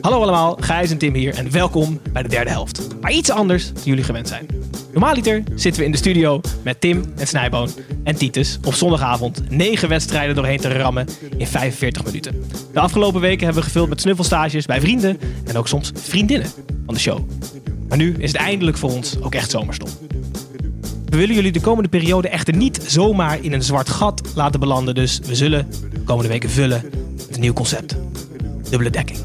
Hallo allemaal, Gijs en Tim hier en welkom bij de derde helft. Maar iets anders dan jullie gewend zijn. Normaaliter zitten we in de studio met Tim en Snijboon en Titus op zondagavond negen wedstrijden doorheen te rammen in 45 minuten. De afgelopen weken hebben we gevuld met snuffelstages bij vrienden en ook soms vriendinnen van de show. Maar nu is het eindelijk voor ons ook echt zomerstop. We willen jullie de komende periode echter niet zomaar in een zwart gat laten belanden, dus we zullen de komende weken vullen met een nieuw concept. Dubbele dekking.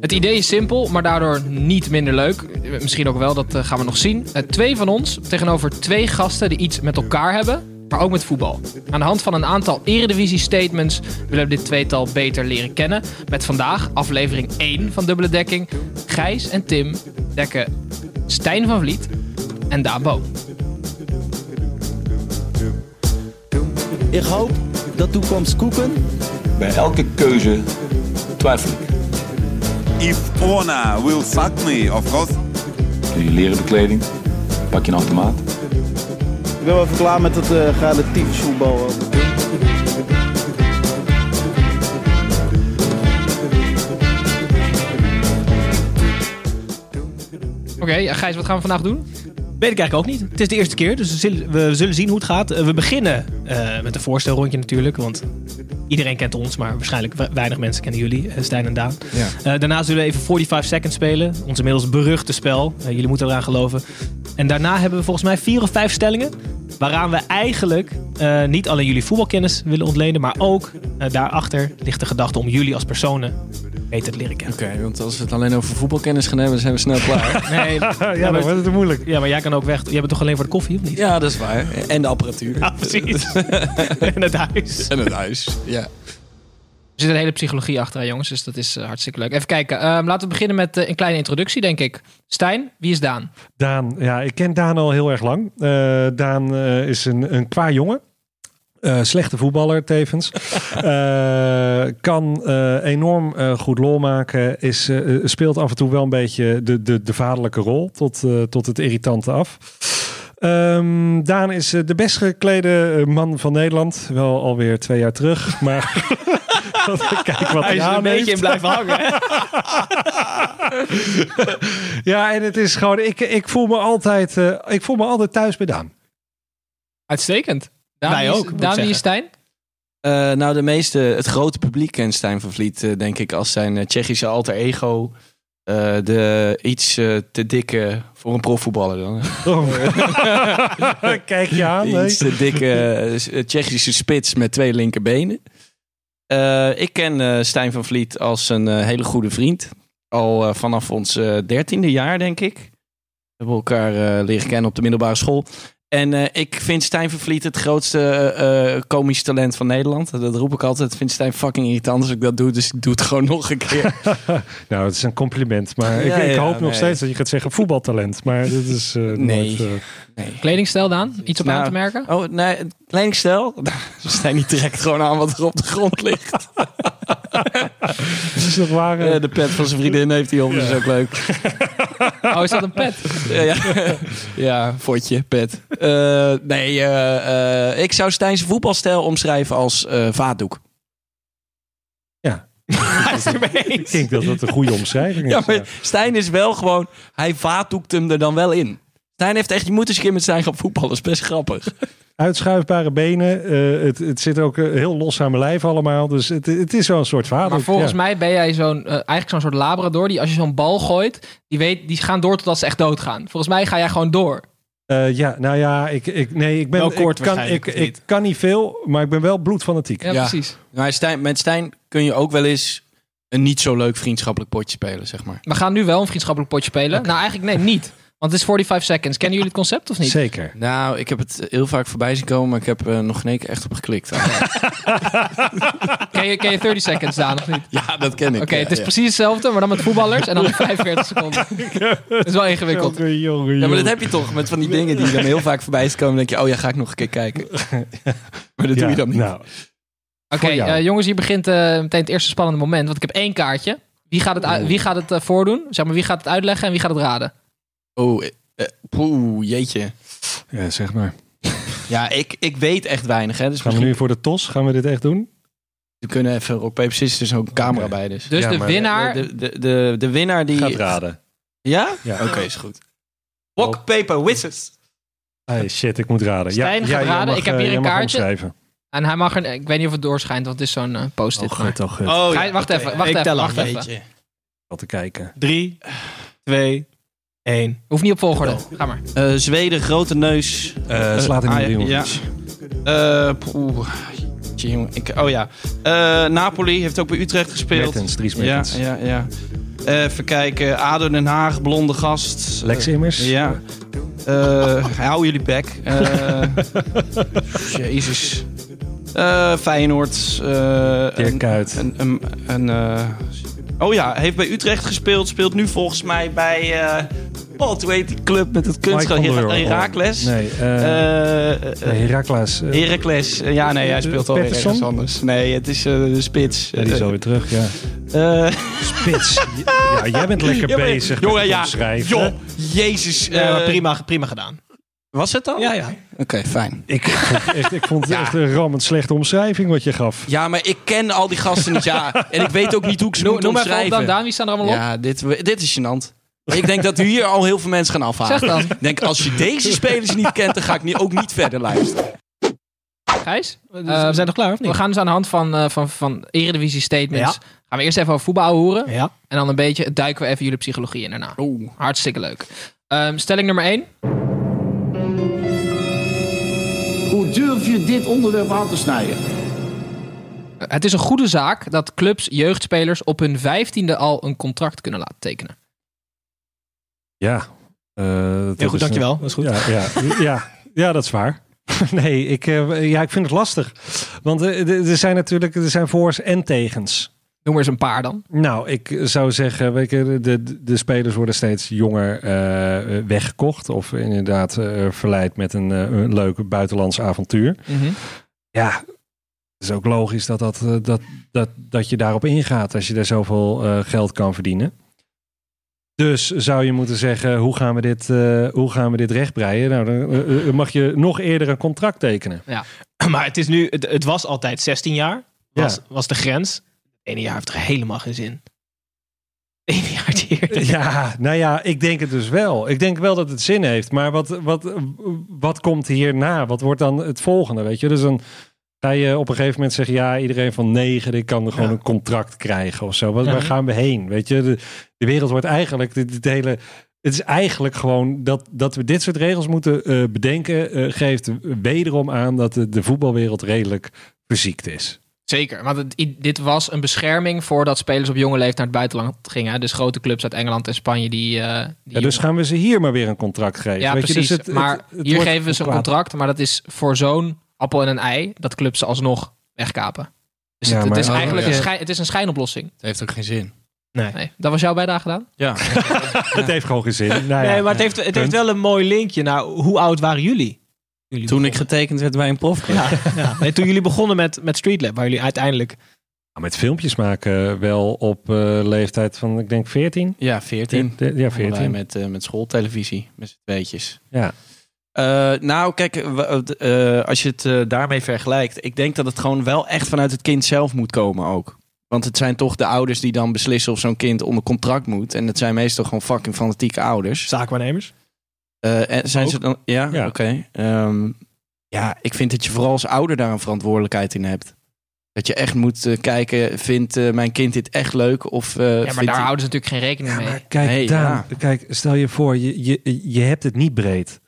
Het idee is simpel, maar daardoor niet minder leuk. Misschien ook wel, dat eh, gaan we nog zien. Eh, twee van ons tegenover twee gasten die iets met elkaar hebben, maar ook met voetbal. Aan de hand van een aantal eredivisie-statements willen we dit tweetal beter leren kennen. Met vandaag aflevering 1 van Dubbele Dekking. Gijs en Tim dekken Stijn van Vliet en Daan Boom. Ik hoop dat toekomst koeken. Bij elke keuze twijfel ik. If Ona will fuck me, of course. Je leren bekleding, pak je een automaat. Ik ben wel even klaar met het uh, relatief voetbal. Oké, ja, Gijs, wat gaan we vandaag doen? Weet ik eigenlijk ook niet. Het is de eerste keer, dus we zullen, we zullen zien hoe het gaat. Eh, We beginnen eh, met een voorstelrondje natuurlijk, want iedereen kent ons, maar waarschijnlijk we- weinig mensen kennen jullie, eh, Stijn en Daan. Eh, daarna zullen we even 45 seconds spelen, ons inmiddels beruchte spel. Eh, jullie moeten eraan geloven. En daarna hebben we volgens mij vier of vijf stellingen, waaraan we eigenlijk niet alleen jullie voetbalkennis willen ontlenen, maar ook daarachter ligt de gedachte om jullie als personen beter te leren kennen. Oké, want als we het alleen over voetbalkennis gaan hebben, dan zijn we snel klaar. Nee, ja, maar, het moeilijk. ja, maar jij kan ook weg. Jij bent toch alleen voor de koffie, of niet? ja, dat is waar. En de apparatuur. Ja, precies. en het huis. En het huis. Ja. Er zit een hele psychologie achter, hè, jongens, dus dat is eh, hartstikke leuk. Even kijken, ehm, laten we beginnen met eh, een kleine introductie, denk ik. Stijn, wie is Daan? Daan, ja, ik ken Daan al heel erg lang. Eh, Daan is een, een qua jongen. Eh, slechte voetballer tevens. Eh, kan eh, enorm goed lol maken. Is, speelt af en toe wel een beetje de, de, de vaderlijke rol. Tot, tot het irritante af. Ehm, Daan is de best geklede man van Nederland. Wel alweer twee jaar terug. Maar kijk wat hij, Hij is er aan een beetje in blijven hangen. Ja, en het is gewoon... Ik, ik, voel me altijd, ik voel me altijd thuis bij Daan. Uitstekend. Daan, Wij ook, wie is. Stijn? Eh, nou, de meeste, het grote publiek kent Stijn van Vliet, eh, denk ik, als zijn eh, Tsjechische alter ego. Eh, de iets eh, te dikke voor een profvoetballer dan. Oh. Kijk je aan. De iets te dikke Tsjechische spits met twee linkerbenen. Eh, ik ken eh, Stijn van Vliet als een hele goede vriend. Al eh, vanaf ons dertiende jaar, denk ik. We hebben elkaar eh, leren kennen op de middelbare school. En eh, ik vind Stijn van Vliet het grootste eh, eh, komisch talent van Nederland. Dat roep ik altijd. Ik vind Stijn fucking irritant als ik dat doe. Dus ik doe het gewoon nog een keer. Nou, het is een compliment. Maar Ja, ik, ik ja, hoop nog steeds dat je gaat zeggen voetbaltalent. Maar dat is eh, Nee. nooit, eh, Nee. Kledingstijl, Daan? Iets op Nou, aan te merken? Oh, nee, kledingstijl? Stijn die trekt gewoon aan wat er op de grond ligt. is dat waar? de pet van zijn vriendin heeft hij dat is ook leuk. Oh, is dat een pet? Ja, ja. ja fotje, pet. Eh, nee, eh, eh, ik zou Stijn's voetbalstijl omschrijven als eh, vaatdoek. ja. Ik denk dat dat een goede omschrijving is. Ja, maar Stijn is wel gewoon... Hij vaatdoekt hem er dan wel in. Stijn heeft echt... Je moet eens een keer met Stijn gaan voetballen. Dat is best grappig. Uitschuifbare benen. eh, het, het zit ook eh, heel los aan mijn lijf allemaal. Dus het, het is wel een soort vader. Maar volgens ja. mij ben jij zo'n, eh, eigenlijk zo'n soort labrador die als je zo'n bal gooit, die, weet, die gaan door totdat ze echt doodgaan. Volgens mij ga jij gewoon door. Eh, ja, nou ja, ik, ik, nee, ik ben. Wel kort ik, kan, ik, ik kan niet veel, maar ik ben wel bloedfanatiek. Ja, Ja. precies. Maar Stijn, met Stijn kun je ook wel eens een niet zo leuk vriendschappelijk potje spelen, zeg maar. We gaan nu wel een vriendschappelijk potje spelen. Nou, eigenlijk nee, niet. Want het is 45 seconds. Kennen jullie het concept of niet? Zeker. Nou, ik heb het heel vaak voorbij zien komen, maar ik heb er nog geen keer echt op geklikt. Ken je, ken je 30 seconds, Daan, of niet? ja, dat ken ik. Oké, ja, het is ja. precies hetzelfde, maar dan met voetballers en dan in 45 seconden. Dat is wel ingewikkeld. Jongen, jongen, Ja, maar dat heb je toch met van die dingen die dan heel vaak voorbij zien komen. Dan denk je, oh ja, ga ik nog een keer kijken. Maar dat doe je dan niet. Nou, Oké, eh, jongens, hier begint eh, meteen het eerste spannende moment. Want ik heb één kaartje. Wie gaat het, uit- wie gaat het eh, voordoen? Zeg maar, wie gaat het uitleggen en wie gaat het raden? Oh, eh, eh, poeh, jeetje. ja, zeg maar. Ja, ik, ik weet echt weinig. Hè, dus Gaan we misschien nu voor de tos? Gaan we dit echt doen? we kunnen even rock, paper, scissors, er is ook een camera bij. Dus. Dus Ja, de maar- winnaar... De, de, de, de winnaar die... Gaat raden. Ja? Ja. Oké, is goed. Rock, paper, scissors. Hey, shit, ik moet raden. Stijn gaat jij raden. mag, Ik heb eh, hier jij een mag kaartje. omschrijven. En hij mag er... Ik weet niet of het doorschijnt, want het is zo'n eh, post-it. Oh, maar- gut, oh, gut. Oh, Ga je- wacht even, wacht ik even, tel wacht even. Al te kijken. Drie, twee, één. Hoeft niet op volgorde. Ga maar. Eh, Zweden, grote neus. Eh, slaat in ah, de ja, jongens. ja. Eh, poeh. Jeetje, jongen. Ik, oh ja. Eh, Napoli heeft ook bij Utrecht gespeeld. Mertens, Dries ja, Mertens. ja, ja. Eh, even kijken. ADO Den Haag, blonde gast. Lex Eh, Immers. ja. Eh, hou jullie bek. Eh, Jezus. Eh, Feyenoord. eh, Dirk een- Kuyt. Een, een, een, eh, oh ja, heeft bij Utrecht gespeeld. Speelt nu volgens mij bij... eh oh, hoe heet die club met het kunstgras? Her- Werf. Heracles? Nee, eh Eh, eh, Heracles. Eh, Ja, nee, hij speelt al ergens anders. Nee, het is eh, de spits. ja, die is alweer terug, ja. Eh, Spits. ja, jij bent lekker ja, maar- bezig Jongen, met ja. opschrijven. Joh, jezus. Ja, maar eh, prima, prima gedaan. Was het dan? Ja, ja. Oké, fijn. Ik, vond echt, ik vond het echt een rammend slechte omschrijving wat je gaf. Ja, maar ik ken al die gasten niet. Ja, en ik weet ook niet hoe ik ze Noem, moet noem even op omschrijven. dan, Daan. Wie staan er allemaal op? Ja, dit, dit is gênant. Ik denk dat hier al heel veel mensen gaan afhalen. Zeg dan. Ik denk, als je deze spelers niet kent, dan ga ik niet, ook niet verder luisteren. Gijs? Dus Eh, we zijn nog klaar, of We niet? gaan dus aan de hand van, eh van, van Eredivisie statements... Ja. gaan we eerst even over voetbal horen. Ja. En dan een beetje duiken we even jullie psychologie in daarna. Hartstikke leuk. Ehm, stelling nummer 1. Hoe durf je dit onderwerp aan te snijden? Het is een goede zaak dat clubs jeugdspelers op hun vijftiende al een contract kunnen laten tekenen. Ja. dat Heel goed, is dankjewel. Dat is goed. Ja, ja, ja, ja, dat is waar. nee, ik, eh, ja, ik vind het lastig. Want eh, er zijn natuurlijk er zijn voor's en tegens. Noem er eens een paar dan. Nou, ik zou zeggen, weet je, de, de, spelers worden steeds jonger weggekocht. Of inderdaad verleid met een, een leuk buitenlands avontuur. Ja, het is ook logisch dat, dat, dat, dat, dat je daarop ingaat als je daar zoveel geld kan verdienen. Dus zou je moeten zeggen, hoe gaan we dit, eh, hoe gaan we dit rechtbreien? Nou, dan eh, eh, mag je nog eerder een contract tekenen. Maar het is nu, het, het was altijd 16 jaar. Was, Ja. was de grens. Ene jaar heeft er helemaal geen zin. Eén jaar eerder. Ja, nou ja, ik denk het dus wel. Ik denk wel dat het zin heeft. Maar wat, wat, wat komt hierna? Wat wordt dan het volgende? Weet je, dus dan ga je op een gegeven moment zeggen: ja, iedereen van negen, die kan er gewoon Ja. een contract krijgen of zo. Waar Ja. gaan we heen? Weet je, de, de wereld wordt eigenlijk, dit, hele. Het is eigenlijk gewoon dat, dat we dit soort regels moeten eh, bedenken. eh, geeft wederom aan dat de, de voetbalwereld redelijk verziekt is. Zeker, want het, dit was een bescherming voordat spelers op jonge leeftijd naar het buitenland gingen. Dus grote clubs uit Engeland en Spanje die... eh, die Ja, dus gaan we ze hier maar weer een contract geven. Ja, weet je? precies. Dus het- maar het hier geven we ze een contract, maar dat is voor zo'n appel en een ei dat clubs ze alsnog wegkapen. Dus Ja, het, het maar- is eigenlijk Oh, een, schijn, het is een schijnoplossing. Het heeft ook geen zin. Nee, dat was jouw bijdrage gedaan? Ja. Het heeft gewoon geen zin. Nou ja. Nee, maar het heeft, het heeft wel een mooi linkje naar hoe oud waren jullie? jullie Toen ik getekend werd bij een profclub. Ja, ja. Nee, toen jullie begonnen met, met Streetlab, waar jullie uiteindelijk... Nou, met filmpjes maken wel op eh, leeftijd van, ik denk 14. Ja, 14. De- de- ja, Begonnen wij 14. Met, eh, met schooltelevisie, met z'n tweetjes. Ja. Eh, nou, kijk, eh, eh, als je het daarmee vergelijkt, ik denk dat het gewoon wel echt vanuit het kind zelf moet komen ook. Want het zijn toch de ouders die dan beslissen of zo'n kind onder contract moet. En het zijn meestal gewoon fucking fanatieke ouders. Zaakwaarnemers. Eh, en zijn ze dan? Ja, Ja. oké. Ehm, ja, ik vind dat je vooral als ouder daar een verantwoordelijkheid in hebt. Dat je echt moet kijken, vindt mijn kind dit echt leuk? Of, eh, Ja, maar daar hij- houden ze natuurlijk geen rekening mee. Maar kijk, Nee, Daan, ja. kijk, stel je voor, je, je, je hebt het niet breed.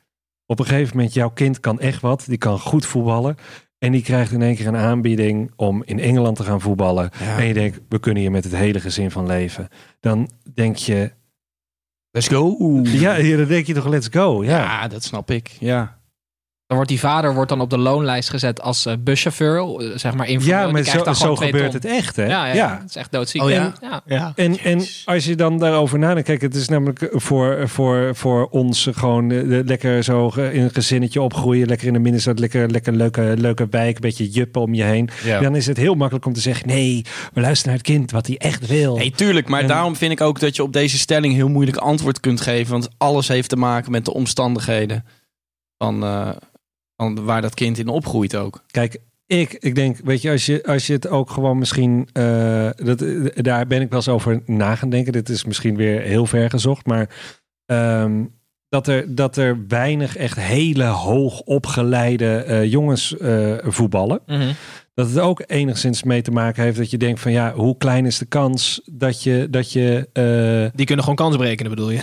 Op een gegeven moment, jouw kind kan echt wat. Die kan goed voetballen. En die krijgt in één keer een aanbieding om in Engeland te gaan voetballen. Ja. En je denkt, we kunnen hier met het hele gezin van leven. Dan denk je, Let's go. Ja, ja, dan denk je toch let's go. Ja. Ja, dat snap ik. Ja. Dan wordt die vader wordt dan op de loonlijst gezet als eh, buschauffeur, eh, zeg maar informeel. Ja, maar zo, gebeurt ton. het echt, hè? Ja, ja, het is echt doodziek. Oh, ja? En- ja. Ja. En, en als je dan daarover nadenkt, kijk, het is namelijk voor, voor, voor ons gewoon de- lekker zo in een gezinnetje opgroeien, lekker in de middenstad, lekker, lekker leuke, leuke wijk, een beetje juppen om je heen. Ja. Dan is het heel makkelijk om te zeggen, nee, we luisteren naar het kind wat hij echt wil. Nee, tuurlijk. Maar En- daarom vind ik ook dat je op deze stelling heel moeilijk antwoord kunt geven. Want alles heeft te maken met de omstandigheden van, eh, van waar dat kind in opgroeit ook. Kijk, ik, ik denk, weet je, als je, als je het ook gewoon misschien, eh, dat, eh, daar ben ik wel eens over na gaan denken. Dit is misschien weer heel ver gezocht, maar ehm, dat, er, dat er weinig echt hele hoog opgeleide eh, jongens eh, voetballen. Mhm. Dat het ook enigszins mee te maken heeft dat je denkt van ja, hoe klein is de kans dat je, dat je eh, Die kunnen gewoon kans berekenen, bedoel je?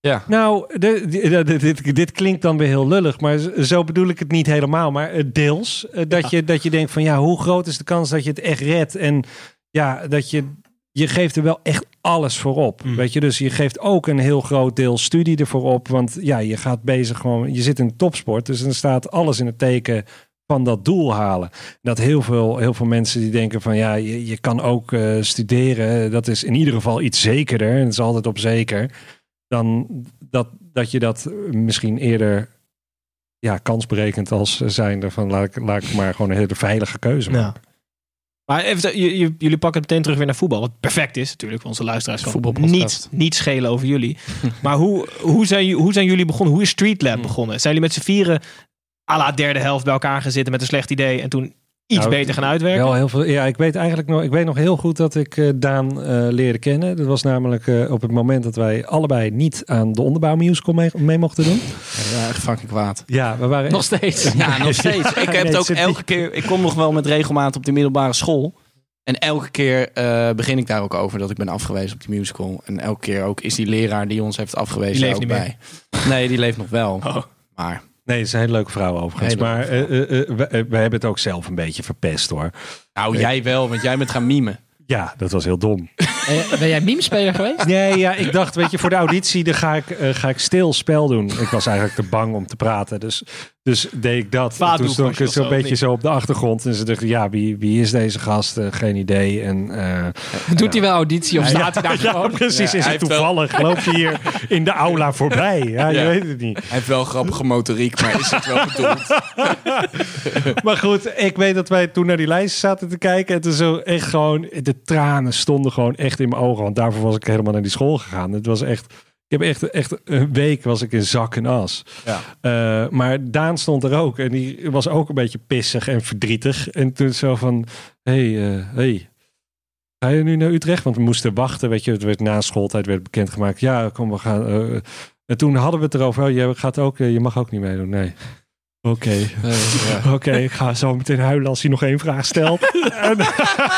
Ja. nou, dit, dit klinkt dan weer heel lullig, maar zo bedoel ik het niet helemaal. Maar eh, deels eh, dat, je, dat je denkt van ja, hoe groot is de kans dat je het echt redt? En ja, dat je, je geeft er wel echt alles voor op. Mm. Weet je, dus je geeft ook een heel groot deel studie ervoor op. Want ja, je gaat bezig gewoon, je zit in topsport, dus dan staat alles in het teken van dat doel halen. Dat heel veel, heel veel mensen die denken van ja, je, je kan ook eh, studeren. Dat is in ieder geval iets zekerder. En het is altijd op zeker. Dan dat, dat je dat misschien eerder ja, kansberekend als zijnde van laat ik, laat ik maar gewoon een hele veilige keuze maken. Ja. Maar even, jullie pakken het meteen terug weer naar voetbal. Wat perfect is natuurlijk onze luisteraars. Voetbalpodcast. niet, niet schelen over jullie. maar hoe, hoe, zijn, hoe zijn jullie begonnen? Hoe is Street Lab begonnen? Zijn jullie met z'n vieren à la derde helft bij elkaar gaan zitten met een slecht idee en toen iets Nou, beter gaan uitwerken? Wel heel veel. Ja, ik weet eigenlijk nog. Ik weet nog heel goed dat ik eh, Daan eh, leerde kennen. Dat was namelijk eh, op het moment dat wij allebei niet aan de onderbouwmusical mee, mee mochten doen. Ja, echt fucking kwaad. Ja, we waren Nog steeds. Ja, nog steeds. Ik heb Nee, het ook elke keer. Ik kom nog wel met regelmaat op de middelbare school. En elke keer eh, begin ik daar ook over dat ik ben afgewezen op die musical. En elke keer ook is die leraar die ons heeft afgewezen Die leeft ook niet bij. Nee, die leeft nog wel. Oh. Maar Nee, ze is een hele leuke vrouw overigens. Hele maar eh, eh, we, eh, we hebben het ook zelf een beetje verpest hoor. nou, jij wel, want jij bent gaan mimen. Ja, dat was heel dom. Eh, ben jij meme-speler geweest? Nee, ja, ik dacht, weet je, voor de auditie dan ga ik, eh, ga ik stil spel doen. Ik was eigenlijk te bang om te praten. Dus, dus deed ik dat. Toen stond ik zo'n zo, beetje niet? zo op de achtergrond. En ze dachten, ja, wie, wie is deze gast? Eh, geen idee. En, eh, Doet hij wel auditie of staat hij daar ja, gewoon? precies. Ja, is hij het wel- toevallig? Loop je hier in de aula voorbij? Ja, je weet het niet. Hij heeft wel grappige motoriek, maar is het wel bedoeld? Maar goed, ik weet dat wij toen naar die lijst zaten te kijken. En toen zo echt gewoon, de tranen stonden gewoon echt in mijn ogen. Want daarvoor was ik helemaal naar die school gegaan. Het was echt, ik heb echt, echt een week was ik in zak en as. Ja. Eh, maar Daan stond er ook. En die was ook een beetje pissig en verdrietig. En toen zo van, hé, hey, eh, hey, ga je nu naar Utrecht? Want we moesten wachten, weet je. Het werd na schooltijd werd bekendgemaakt. Ja, kom, we gaan... eh, en toen hadden we het erover. Oh, je, gaat ook, je mag ook niet meedoen. Nee. Oké. Oké, ik ga zo meteen huilen als hij nog één vraag stelt. en,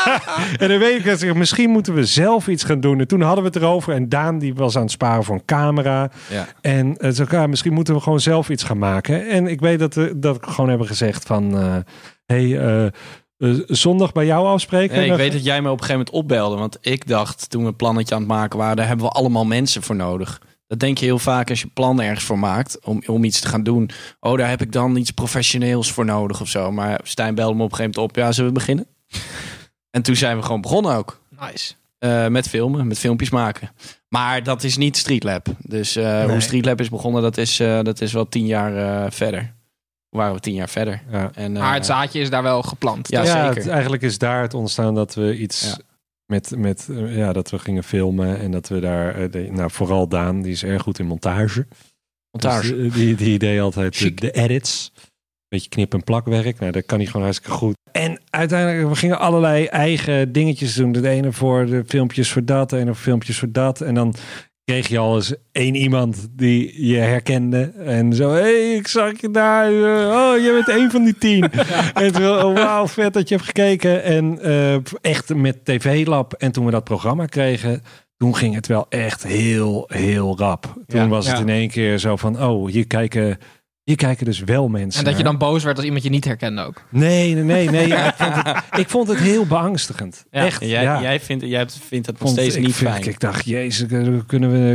en dan weet ik dat misschien moeten we zelf iets gaan doen. En toen hadden we het erover. En Daan die was aan het sparen voor een camera. Ja. En uh, zo, ja, misschien moeten we gewoon zelf iets gaan maken. En ik weet dat we dat we gewoon hebben gezegd van... eh, hey, eh, eh, zondag bij jou afspreken. Nee, ik weet dat jij me op een gegeven moment opbelde. Want ik dacht, toen we een plannetje aan het maken waren... daar hebben we allemaal mensen voor nodig. Dat denk je heel vaak als je plannen ergens voor maakt... om, om iets te gaan doen. Oh, daar heb ik dan iets professioneels voor nodig of zo. Maar Stijn belde me op een gegeven moment op. Ja, zullen we beginnen? en toen zijn we gewoon begonnen ook. Nice. Eh, met filmen, met filmpjes maken. Maar dat is niet Streetlab. Dus eh, Nee. hoe Streetlab is begonnen, dat is, eh, dat is wel tien jaar eh, verder. Toen waren we tien jaar verder. Ja. En, Maar het zaadje is daar wel geplant. Ja, Ja, zeker. het- eigenlijk is daar het ontstaan dat we iets Ja. Met, met eh, ja, dat we gingen filmen en dat we daar, eh, nou vooral Daan, die is erg goed in montage. Montage. Dus, eh, die, die deed altijd de edits. Beetje knip- en plakwerk. Nou, dat kan hij gewoon hartstikke goed. En uiteindelijk, we gingen allerlei eigen dingetjes doen. De ene voor de filmpjes voor dat, de ene voor filmpjes voor dat. En dan kreeg je al eens één iemand die je herkende. En zo, hé, hey, ik zag je daar. eh, Oh, je bent één van die tien. en toen, oh, wauw, vet dat je hebt gekeken. En eh, echt met TV-lab. En toen we dat programma kregen, toen ging het wel echt heel, heel rap. Toen Ja, was het in één keer zo van, oh, hier kijken Hier kijken dus wel mensen En dat je naar. dan boos werd als iemand je niet herkende ook. Nee, nee, nee. nee ja, ik, vond het, ik vond het heel beangstigend. Ja. Echt. En jij, ja. jij, vindt, jij vindt het nog Vond- steeds ik niet vind- fijn. Ik dacht, jezus, kunnen we,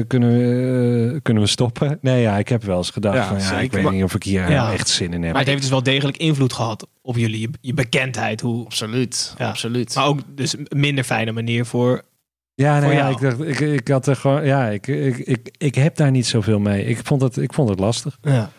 kunnen we, eh, kunnen we stoppen? Nee, ja, ik heb wel eens gedacht Ja, van, ja, ik weet niet of ik hier Ja. eh, echt zin in heb. Maar het heeft dus wel degelijk invloed gehad op jullie, je, je bekendheid. Hoe, Absoluut, Ja. absoluut. maar ook dus een minder fijne manier voor... Ja, nee, ja, ik dacht, ik, ik had er gewoon, ja, ik, ik, ik, ik heb daar niet zoveel mee. Ik vond het, ik vond het lastig. Ja.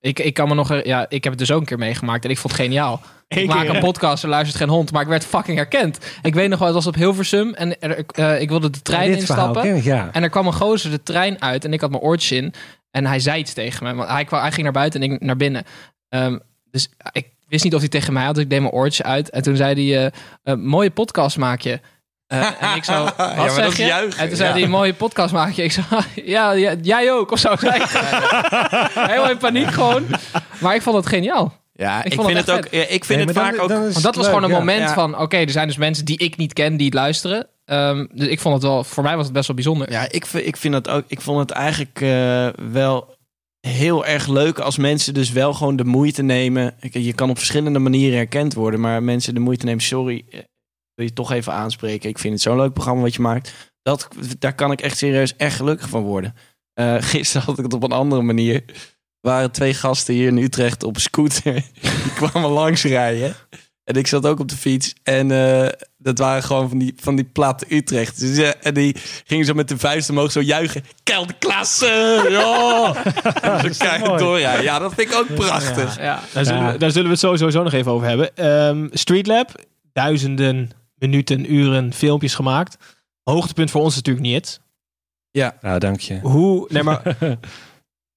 Ik, ik kan me nog, ja, ik heb het dus ook een keer meegemaakt en ik vond het geniaal. Eén ik maak een hè? podcast, er luistert geen hond, maar ik werd fucking herkend. Ik weet nog wel, het was op Hilversum en er, eh, ik wilde de trein Dit instappen. ik, ja. En er kwam een gozer de trein uit en ik had mijn oortjes in. En hij zei iets tegen me. Want hij, kwam, hij ging naar buiten en ik naar binnen. Ehm, dus ik wist niet of hij tegen mij had. Dus ik deed mijn oortjes uit. En toen zei hij, eh, eh, mooie podcast maak je. Eh, en ik zo, wat Ja, maar zeg dat is je? juichen, en toen zei ja. hij, mooie podcast maak je. Ik zo, ja, ja, jij ook. Of zo zei ik. Helemaal in paniek gewoon. Maar ik vond het geniaal. Ja, Ik vind het het ook. ja, Ik vind Nee, het vaak dan- ook. dan Want dat het was leuk, gewoon een ja. moment Ja. van, oké, er zijn dus mensen die ik niet ken die het luisteren. Ehm, dus ik vond het wel, voor mij was het best wel bijzonder. Ja, ik, vind- ik vind dat ook. Ik vond het eigenlijk eh, wel heel erg leuk als mensen dus wel gewoon de moeite nemen. Je kan op verschillende manieren herkend worden, maar mensen de moeite nemen. Sorry, eh, wil je toch even aanspreken? Ik vind het zo'n leuk programma wat je maakt. Dat, daar kan ik echt serieus echt gelukkig van worden. Eh, gisteren had ik het op een andere manier. Er waren twee gasten hier in Utrecht op een scooter. Die kwamen langs rijden. En ik zat ook op de fiets. En eh, dat waren gewoon van die, van die platte Utrecht. Dus, eh, en die gingen zo met de vuist omhoog zo juichen. Kelderklasse! Ja! En zo keihard mooi. doorrijden. Ja, dat vind ik ook prachtig. Ja. Daar zullen, we, daar zullen we het sowieso zo nog even over hebben. Ehm Streetlab, duizenden minuten, uren filmpjes gemaakt. Hoogtepunt voor ons natuurlijk niet. Nou, dank je. Hoe, nee, maar,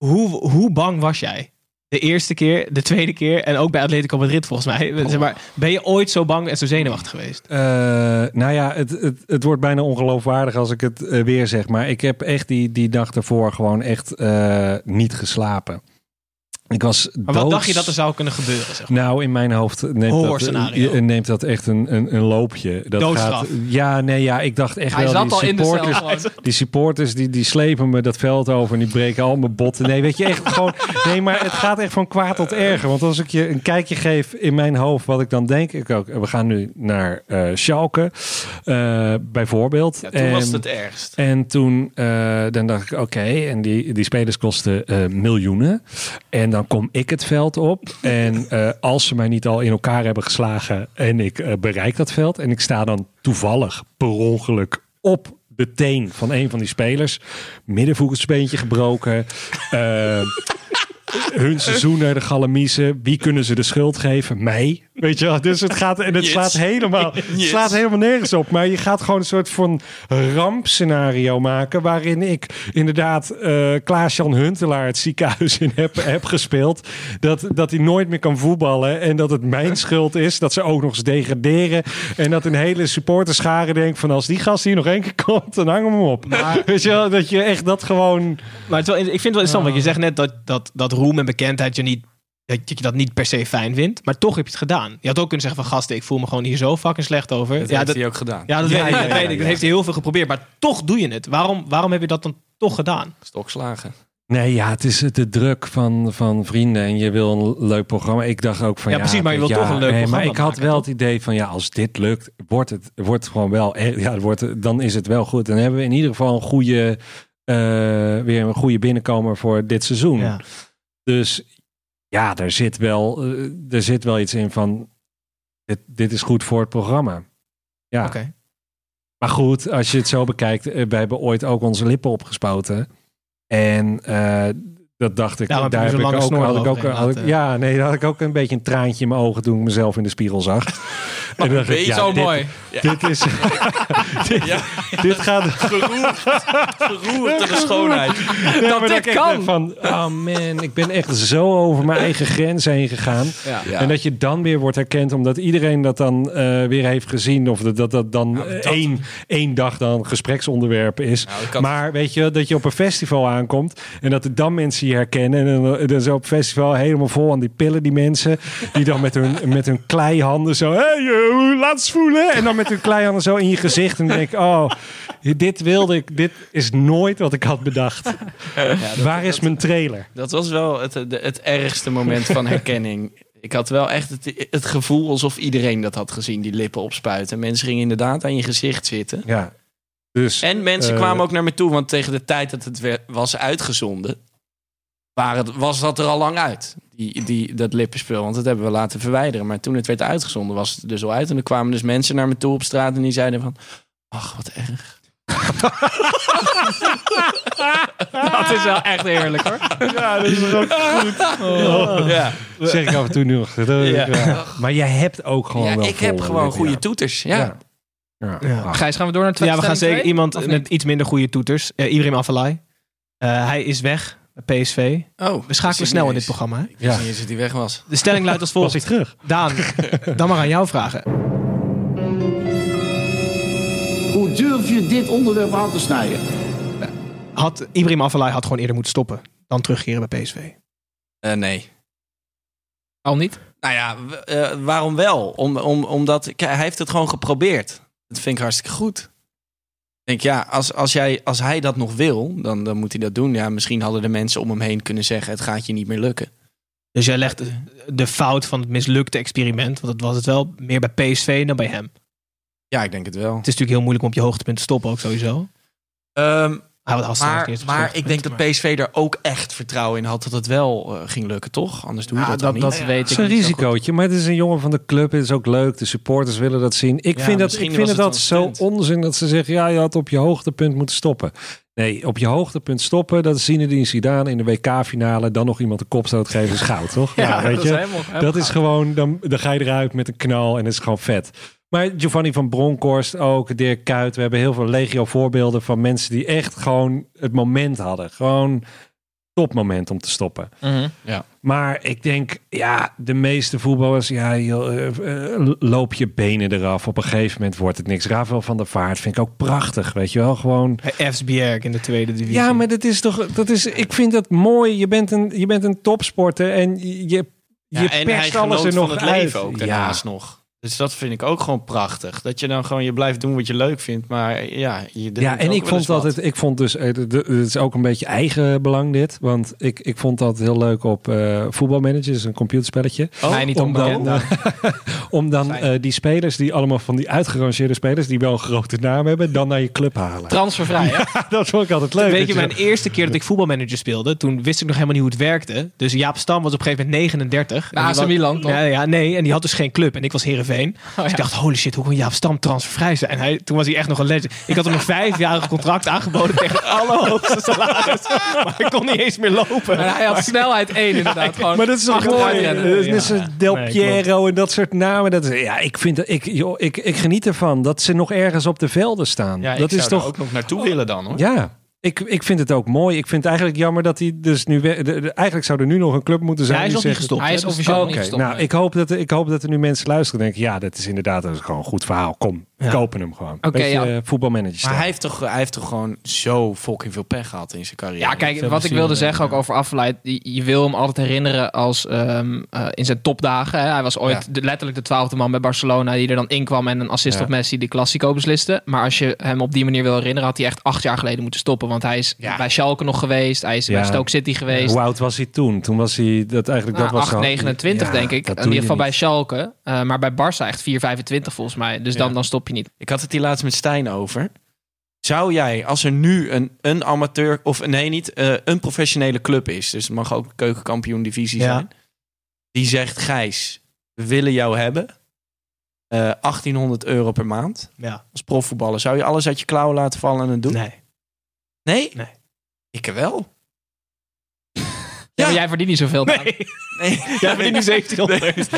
hoe, hoe bang was jij? De eerste keer, de tweede keer en ook bij Atletico Madrid volgens mij. Zeg maar, ben je ooit zo bang en zo zenuwachtig geweest? Eh, nou ja, het, het, het wordt bijna ongeloofwaardig als ik het eh, weer zeg. Maar ik heb echt die, die dag ervoor gewoon echt eh, niet geslapen. Ik was Maar wat doods- dacht je dat er zou kunnen gebeuren? Zeg maar? Nou, in mijn hoofd neemt dat, neemt dat echt een, een, een loopje. Dat Doodstraf. Gaat, ja, nee, ja, ik dacht echt Hij wel... zat die al in de cel supporters. Die supporters die, die slepen me dat veld over en die breken al mijn botten. Nee, weet je, echt gewoon... Nee, maar het gaat echt van kwaad tot erger. Want als ik je een kijkje geef in mijn hoofd, wat ik dan denk... Ik ook, we gaan nu naar eh Schalke, eh, bijvoorbeeld. Ja, toen was het En- het ergst. en toen eh, dan dacht ik, oké, en die, die spelers kosten eh, miljoenen. En dan kom ik het veld op. En eh, als ze mij niet al in elkaar hebben geslagen en ik eh, bereik dat veld. En ik sta dan toevallig per ongeluk op de teen van een van die spelers. Middenvoetsbeentje gebroken. Eh, hun seizoenen, de galamiezen. Wie kunnen ze de schuld geven? Mij. Weet je wel? Dus het gaat en het Yes. slaat helemaal, het slaat helemaal nergens op. Maar je gaat gewoon een soort van rampscenario maken. Waarin ik inderdaad eh Klaas-Jan Huntelaar het ziekenhuis in heb, heb gespeeld. Dat, dat hij nooit meer kan voetballen. En dat het mijn schuld is. Dat ze ook nog eens degraderen. En dat een hele supporterschare denkt van als die gast hier nog één keer komt, dan hangen we hem op. Weet je wel? Dat je echt dat gewoon... Maar het wel, ik vind het wel interessant, want je zegt net dat, dat, dat roem en bekendheid je niet, dat je dat niet per se fijn vindt. Maar toch heb je het gedaan. Je had ook kunnen zeggen van gasten, ik voel me gewoon hier zo fucking slecht over. Dat ja, heeft dat, hij ook gedaan. ja, dat Ja, weet ik. ja, dat ja, weet ik. ja. Dat heeft hij heel veel geprobeerd. Maar toch doe je het. Waarom, waarom heb je dat dan toch gedaan? Stokslagen. Nee, ja, het is de druk van, van vrienden en je wil een leuk programma. Ik dacht ook van Ja, ja, precies, maar je wil toch een leuk nee, programma Maar ik had maken, wel toch? het idee van ja, als dit lukt, wordt het wordt gewoon wel, eh, ja, het wordt, dan is het wel goed. Dan hebben we in ieder geval een goede, eh, weer een goede binnenkomer voor dit seizoen. Ja. Dus ja, er zit wel, eh, er zit wel iets in van dit, dit is goed voor het programma. Ja. Oké. Maar goed, als je het zo bekijkt, eh, wij hebben ooit ook onze lippen opgespoten. En eh, dat dacht ik, daar heb ik ook, had ik ook, had ja, nee, daar had ik ook een beetje een traantje in mijn ogen toen ik mezelf in de spiegel zag. Dacht ik, ja, Zo dit, mooi. Dit is, dit, dit gaat. Geroerd. Geroerd door de schoonheid. Dat maar dit ik kan. Van, oh man, ik ben echt zo over mijn eigen grens heen gegaan. Ja. Ja. En dat je dan weer wordt herkend omdat iedereen dat dan eh, weer heeft gezien. Of dat dat, dat dan eh, één, één dag dan gespreksonderwerp is. Nou, Maar weet je, dat je op een festival aankomt en dat er dan mensen je herkennen. En dan, zo op festival helemaal vol aan die pillen, die mensen. Die dan met hun, met hun kleihanden zo, hey, laat eens voelen. En dan met hun kleihanden zo in je gezicht. En dan denk ik, oh, dit wilde ik. Dit is nooit wat ik had bedacht. Waar is mijn trailer? Dat was wel het, het, het ergste moment van herkenning. Ik had wel echt het, het gevoel alsof iedereen dat had gezien, die lippen opspuiten. Mensen gingen inderdaad aan je gezicht zitten. Ja. Dus, En mensen eh, kwamen ook naar me toe, want tegen de tijd dat het was uitgezonden, waren, was dat er al lang uit. Die, die, dat lippenspul, want dat hebben we laten verwijderen. Maar toen het werd uitgezonden, was het dus al uit. En er kwamen dus mensen naar me toe op straat en die zeiden van... Ach, wat erg. Dat is wel echt eerlijk hoor. Ja, dat is ook goed. Oh. Ja. Zeg ik af en toe nog. Ja. Maar jij hebt ook gewoon Ja, wel ik heb gewoon goede ja. toeters. Ja. Ja. Ja. Ja. Gijs, gaan we door naar het Ja, we gaan zeker iemand met iets minder goede toeters. Eh Ibrahim Afellay. Eh, hij is weg PSV. Oh, We schakelen snel in dit programma. Hè? Ik wist niet eens dat hij weg was. De stelling luidt als Was volgt. hij terug? Daan, dan maar aan jou vragen. Hoe durf je dit onderwerp aan te snijden? Had, Ibrahim Afellay had gewoon eerder moeten stoppen dan terugkeren bij PSV. Eh, nee. Al niet? Nou ja, eh, waarom wel? Om, om, omdat hij heeft het gewoon geprobeerd. Dat vind ik hartstikke goed. Ik denk, ja, als, als, jij, als hij dat nog wil, dan, dan moet hij dat doen. Ja, misschien hadden de mensen om hem heen kunnen zeggen: het gaat je niet meer lukken. Dus jij legt de- fout van het mislukte experiment, want dat was het wel, meer bij PSV dan bij hem. Ja, ik denk het wel. Het is natuurlijk heel moeilijk om op je hoogtepunt te stoppen ook sowieso. Ehm, had maar ik denk dat PSV er ook echt vertrouwen in had dat het wel eh, ging lukken, toch? Anders doe je Ja, dat, dat, dan dat niet. weet Het ik is een niet risicootje, maar het is een jongen van de club. Het is ook leuk. De supporters willen dat zien. Ik Ja, vind, dat, ik vind het het dat zo onzin dat ze zeggen... ja, je had op je hoogtepunt moeten stoppen. Nee, op je hoogtepunt stoppen... dat is Zinedine Zidane in de WK-finale... dan nog iemand de kopstoot geven is goud, toch? Ja, dat is helemaal- helemaal dat is gewoon... Dan, dan ga je eruit met een knal en het is gewoon vet. Maar Giovanni van Bronckhorst ook, Dirk Kuyt. We hebben heel veel legio voorbeelden van mensen... die echt gewoon het moment hadden. Gewoon topmoment om te stoppen. Mhm. Maar ik denk, ja, de meeste voetballers, ja, joh, eh, eh, loop je benen eraf. Op een gegeven moment wordt het niks. Rafael van der Vaart vind ik ook prachtig, weet je wel. Gewoon. Bjerg in de tweede divisie. Ja, maar dat is toch, dat is, ik vind dat mooi. Je bent een, je bent een topsporter en je, je Ja, en hij perst alles er nog van het uit. leven ook daarnaast nog. Dus dat vind ik ook gewoon prachtig. Dat je dan gewoon je blijft doen wat je leuk vindt. Maar ja, je Ja, en ik vond wat. altijd, ik vond dus, eh, het is ook een beetje eigen belang dit. Want ik, ik vond dat heel leuk op eh voetbalmanager, dus een computerspelletje. Oh, Mij niet om dan, om dan eh, die spelers, die allemaal van die uitgerangeerde spelers, die wel een grote naam hebben, dan naar je club halen. Transfervrij, hè? dat vond ik altijd leuk. Weet je, Dat mijn eerste keer dat ik voetbalmanager speelde, toen wist ik nog helemaal niet hoe het werkte. Dus Jaap Stam was op een gegeven moment 39. Bij En die AC Milan, toch? Ja, ja, nee, en die had dus geen club. En ik was Heerenveen. Dus ja. ik dacht, holy shit, hoe kon Jaap Stam transfervrij zijn? En hij, toen was hij echt nog een legend. Ik had hem een vijfjarig contract aangeboden tegen het allerhoogste salaris. Maar ik kon niet eens meer lopen. En hij had snelheid 1 inderdaad. Gewoon Maar dat is toch achteruit mooi. Dat is Del Nee, Piero en dat soort namen. Dat is, ja, ik vind dat ik, joh, ik, ik geniet ervan dat ze nog ergens op de velden staan. Ja, dat ik is zou toch ook nog naartoe willen dan hoor. Ja, ik, ik vind het ook mooi. Ik vind het eigenlijk jammer dat hij dus nu... we- de- de- eigenlijk zou er nu nog een club moeten zijn. Ja, hij is die nog niet zegt- gestopt. Hij is? Dus- officieel niet gestopt. nou, nee. ik hoop, dat, ik hoop dat er nu mensen luisteren en denken... ja, dat is inderdaad dat is gewoon een goed verhaal. Kom, Ja. kopen hem gewoon. Oké, ja. eh, voetbalmanager Maar hij heeft, toch, hij heeft toch gewoon zo fucking veel pech gehad in zijn carrière. Ja, kijk, Veel wat ik wilde zeggen en- ook over Afleid. Je wil hem altijd herinneren als ehm, eh, in zijn topdagen. Hè. Hij was ooit Ja. de, letterlijk de twaalfde man bij Barcelona die er dan inkwam en een assist Ja. op Messi die Classico besliste. Maar als je hem op die manier wil herinneren, had hij echt acht jaar geleden moeten stoppen. Want hij is Ja. bij Schalke nog geweest. Hij is Ja. bij Stoke City geweest. Hoe oud was hij toen? Toen was hij dat eigenlijk Nou, dat was 8, al- 29 Ja, denk ik. In ieder geval bij. Schalke. Eh, maar bij Barça echt 4, 25 volgens mij. Dus dan, Ja. dan je niet. Ik had het hier laatst met Stijn over. Zou jij, als er nu een, een amateur, of nee, niet, eh, een professionele club is, dus het mag ook keukenkampioen divisie Ja. zijn, die zegt: Gijs, we willen jou hebben. Eh 1800 euro per maand Ja, als profvoetballer. Zou je alles uit je klauwen laten vallen en het doen? nee. Nee? Nee. Ik wel. Ja, maar jij verdient niet zoveel. Nee, Nee. jij verdient nu 1700.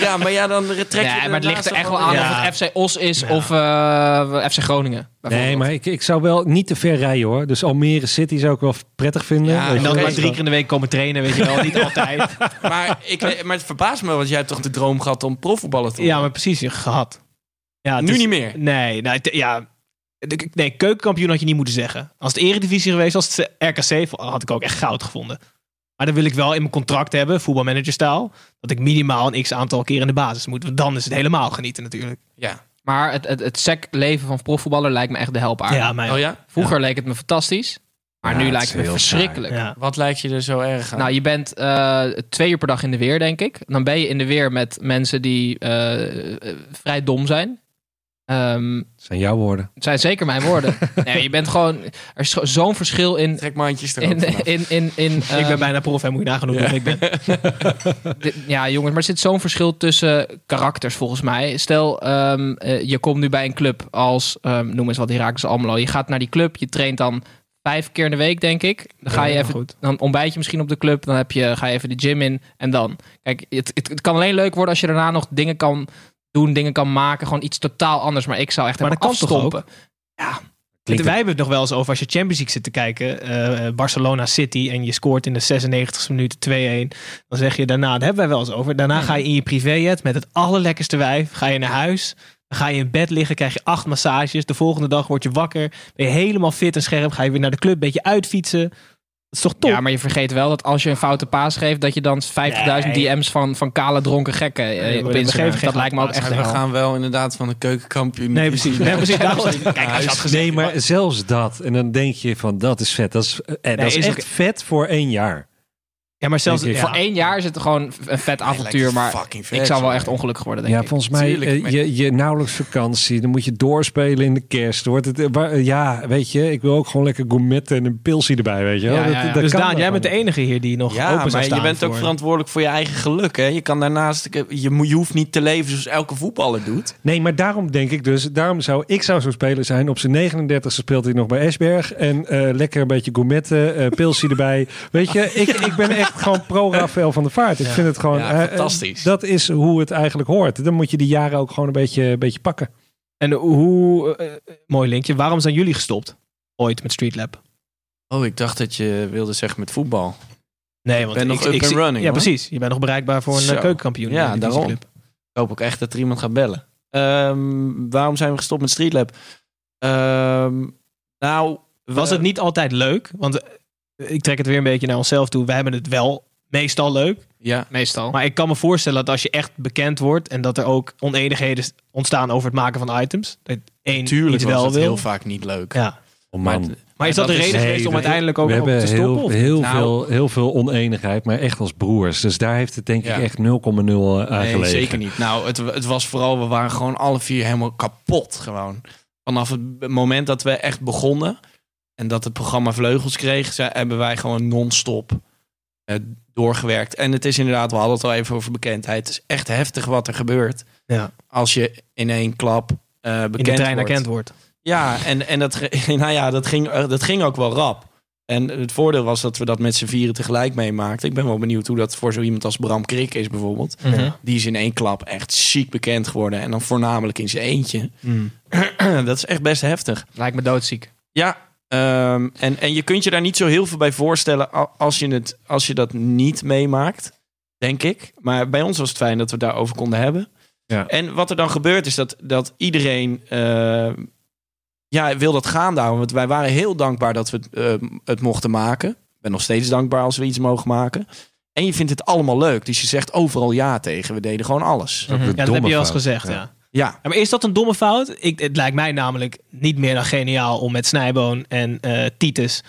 Ja, maar ja, dan trek je Nee, er maar het ligt er echt wel aan Ja. of het FC Os is Ja. of eh, FC Groningen. Nee, maar ik, ik zou wel niet te ver rijden hoor. Dus Almere City zou ik wel prettig vinden. Ja, En dan maar drie keer in de week komen trainen, weet je wel. Niet altijd. Maar, ik, maar het verbaast me, want jij hebt toch de droom gehad om profvoetballer te worden? Ja, maar precies, gehad. Ja, nu is- niet meer. Nee, nou, ja. Nee, keukenkampioen had je niet moeten zeggen. Als het eredivisie geweest was, het RKC, had ik ook echt goud gevonden. Maar dan wil ik wel in mijn contract hebben, voetbalmanagerstaal, dat ik minimaal een x aantal keer in de basis moet. Want dan is het helemaal genieten natuurlijk. Ja. Maar het, het, het sec leven van profvoetballer lijkt me echt de help Ja, mij Oh ja? Vroeger leek het me fantastisch. Maar Ja, nu het lijkt het me verschrikkelijk. Ja. Wat lijkt je er zo erg aan? Nou, je bent eh, twee uur per dag in de weer, denk ik. Dan ben je in de weer met mensen die eh, eh, vrij dom zijn. Ehm, Dat zijn jouw woorden. het zijn zeker mijn woorden. nee, je bent gewoon... Er is zo- zo'n verschil in... Trek mandjes erop In, vanaf. in, in, in, ik ben ehm, bijna prof en moet je nagaan hoe dom ik ben. Ja, jongens, maar er zit zo'n verschil tussen karakters volgens mij. Stel, ehm, eh, je komt nu bij een club als, ehm, noem eens wat, Heracles Almelo. Je gaat naar die club, je traint dan vijf keer in de week, denk ik. Dan ga je Ja, even, goed. dan ontbijt je misschien op de club. Dan heb je, ga je even de gym in en dan. Kijk, het, het, het kan alleen leuk worden als je daarna nog dingen kan doen, dingen kan maken. Gewoon iets totaal anders. Maar ik zou echt Maar helemaal dat kan toch afstompen. Wij hebben het nog wel eens over als je Champions League zit te kijken. eh, Barcelona City en je scoort in de 96e minuut 2-1. Dan zeg je daarna, daar hebben wij wel eens over. Daarna ga je in je privéjet met het allerlekkerste wijf. Ga je naar huis. Dan ga je in bed liggen, krijg je acht massages. De volgende dag word je wakker. Ben je helemaal fit en scherp. Ga je weer naar de club, beetje uitfietsen. Dat is toch top? Ja, maar je vergeet wel dat als je een foute paas geeft, dat je dan 50.000 Nee. DM's van, van kale dronken gekken eh, Nee, op we Instagram. Dat lijkt me ook echt we hel. gaan wel inderdaad van de keukenkampioen. Nee, precies. Nee, precies. Kijk, als je had gezegd... Nee, maar zelfs dat. En dan denk je van, dat is vet. Dat is, eh, dat is, is echt ook- vet voor één jaar. Ja, maar zelfs... Voor één jaar is het gewoon een vet avontuur, maar vet, ik zou wel echt ongelukkig worden, denk Ja, ik. volgens mij, Tuurlijk, eh, je, je nauwelijks vakantie. Dan moet je doorspelen in de kerst. Wordt het, eh, eh, ja, weet je, ik wil ook gewoon lekker gourmetten en een pilsie erbij, weet je wel. Ja, Dat- ja, ja. dat Dus Daan, jij bent de enige hier die nog Ja, open zou maar je bent ook verantwoordelijk voor je eigen geluk. Hè? Je kan daarnaast, je, je hoeft niet te leven zoals elke voetballer doet. Nee, maar daarom denk ik dus, daarom zou ik zou zo'n speler zijn. Op zijn 39e speelt hij nog bij Esberg. En eh, lekker een beetje gourmetten, eh pilsie erbij. Weet je, ik, ik ben echt gewoon pro-Rafael van der Vaart. Ik vind het gewoon... Ja, eh, eh, fantastisch. dat is hoe het eigenlijk hoort. Dan moet je die jaren ook gewoon een beetje, een beetje pakken. En hoe... eh, mooi linkje. Waarom zijn jullie gestopt? Ooit met Street Lab? Oh, ik dacht dat je wilde zeggen met voetbal. Nee, want ben nog up and zie- running, Ja, hoor. precies. Je bent nog bereikbaar voor een Zo. eh, keukenkampioen. Ja, eh, daarom. divisieclub. Ik hoop ook echt dat er iemand gaat bellen. Ehm, waarom zijn we gestopt met Street Lab? Ehm, nou, Was het niet altijd leuk? Want eh, ik trek het weer een beetje naar onszelf toe. Wij hebben het wel meestal leuk. Ja, Meestal. Maar ik kan me voorstellen dat als je echt bekend wordt... en dat er ook oneenigheden ontstaan over het maken van items. Dat één tuurlijk iets was wel het wil. heel vaak niet leuk. Ja. Oh, Maar. Maar is dat, dat de is- reden geweest om we- uiteindelijk ook, we hebben te stoppen? heel, of- heel, Nou- veel, heel veel oneenigheid, maar echt als broers. Dus daar heeft het denk Ja. ik echt 0,0 aan nee, gelegen. zeker niet. Nou, het, het was vooral, we waren gewoon alle vier helemaal kapot gewoon. Vanaf het moment dat we echt begonnen en dat het programma vleugels kreeg, ze- hebben wij gewoon non-stop eh, doorgewerkt. En het is inderdaad, we hadden het al even over bekendheid. Het is echt heftig wat er gebeurt Ja. als je in één klap eh bekend in de trein wordt. herkend wordt. Ja, en, en dat, nou ja, dat, ging, eh, dat ging ook wel rap. En het voordeel was dat we dat met z'n vieren tegelijk meemaakten. Ik ben wel benieuwd hoe dat voor zo iemand als Bram Krik is bijvoorbeeld. Mhm. Die is in één klap echt ziek bekend geworden. En dan voornamelijk in zijn eentje. Mm. dat is echt best heftig. Lijkt me doodziek. Ja, ehm, en, en je kunt je daar niet zo heel veel bij voorstellen als je, het, als je dat niet meemaakt, denk ik. Maar bij ons was het fijn dat we het daarover konden hebben. Ja. En wat er dan gebeurt is dat, dat iedereen eh, ja, wil dat gaan daar. Want wij waren heel dankbaar dat we het, eh, het mochten maken. Ik ben nog steeds dankbaar als we iets mogen maken. En je vindt het allemaal leuk. Dus je zegt overal ja tegen. We deden gewoon alles. Ja, dat heb je al eens gezegd, ja. Ja. Ja, maar is dat een domme fout? Ik, het lijkt mij namelijk niet meer dan geniaal om met Snijboon en eh, Titus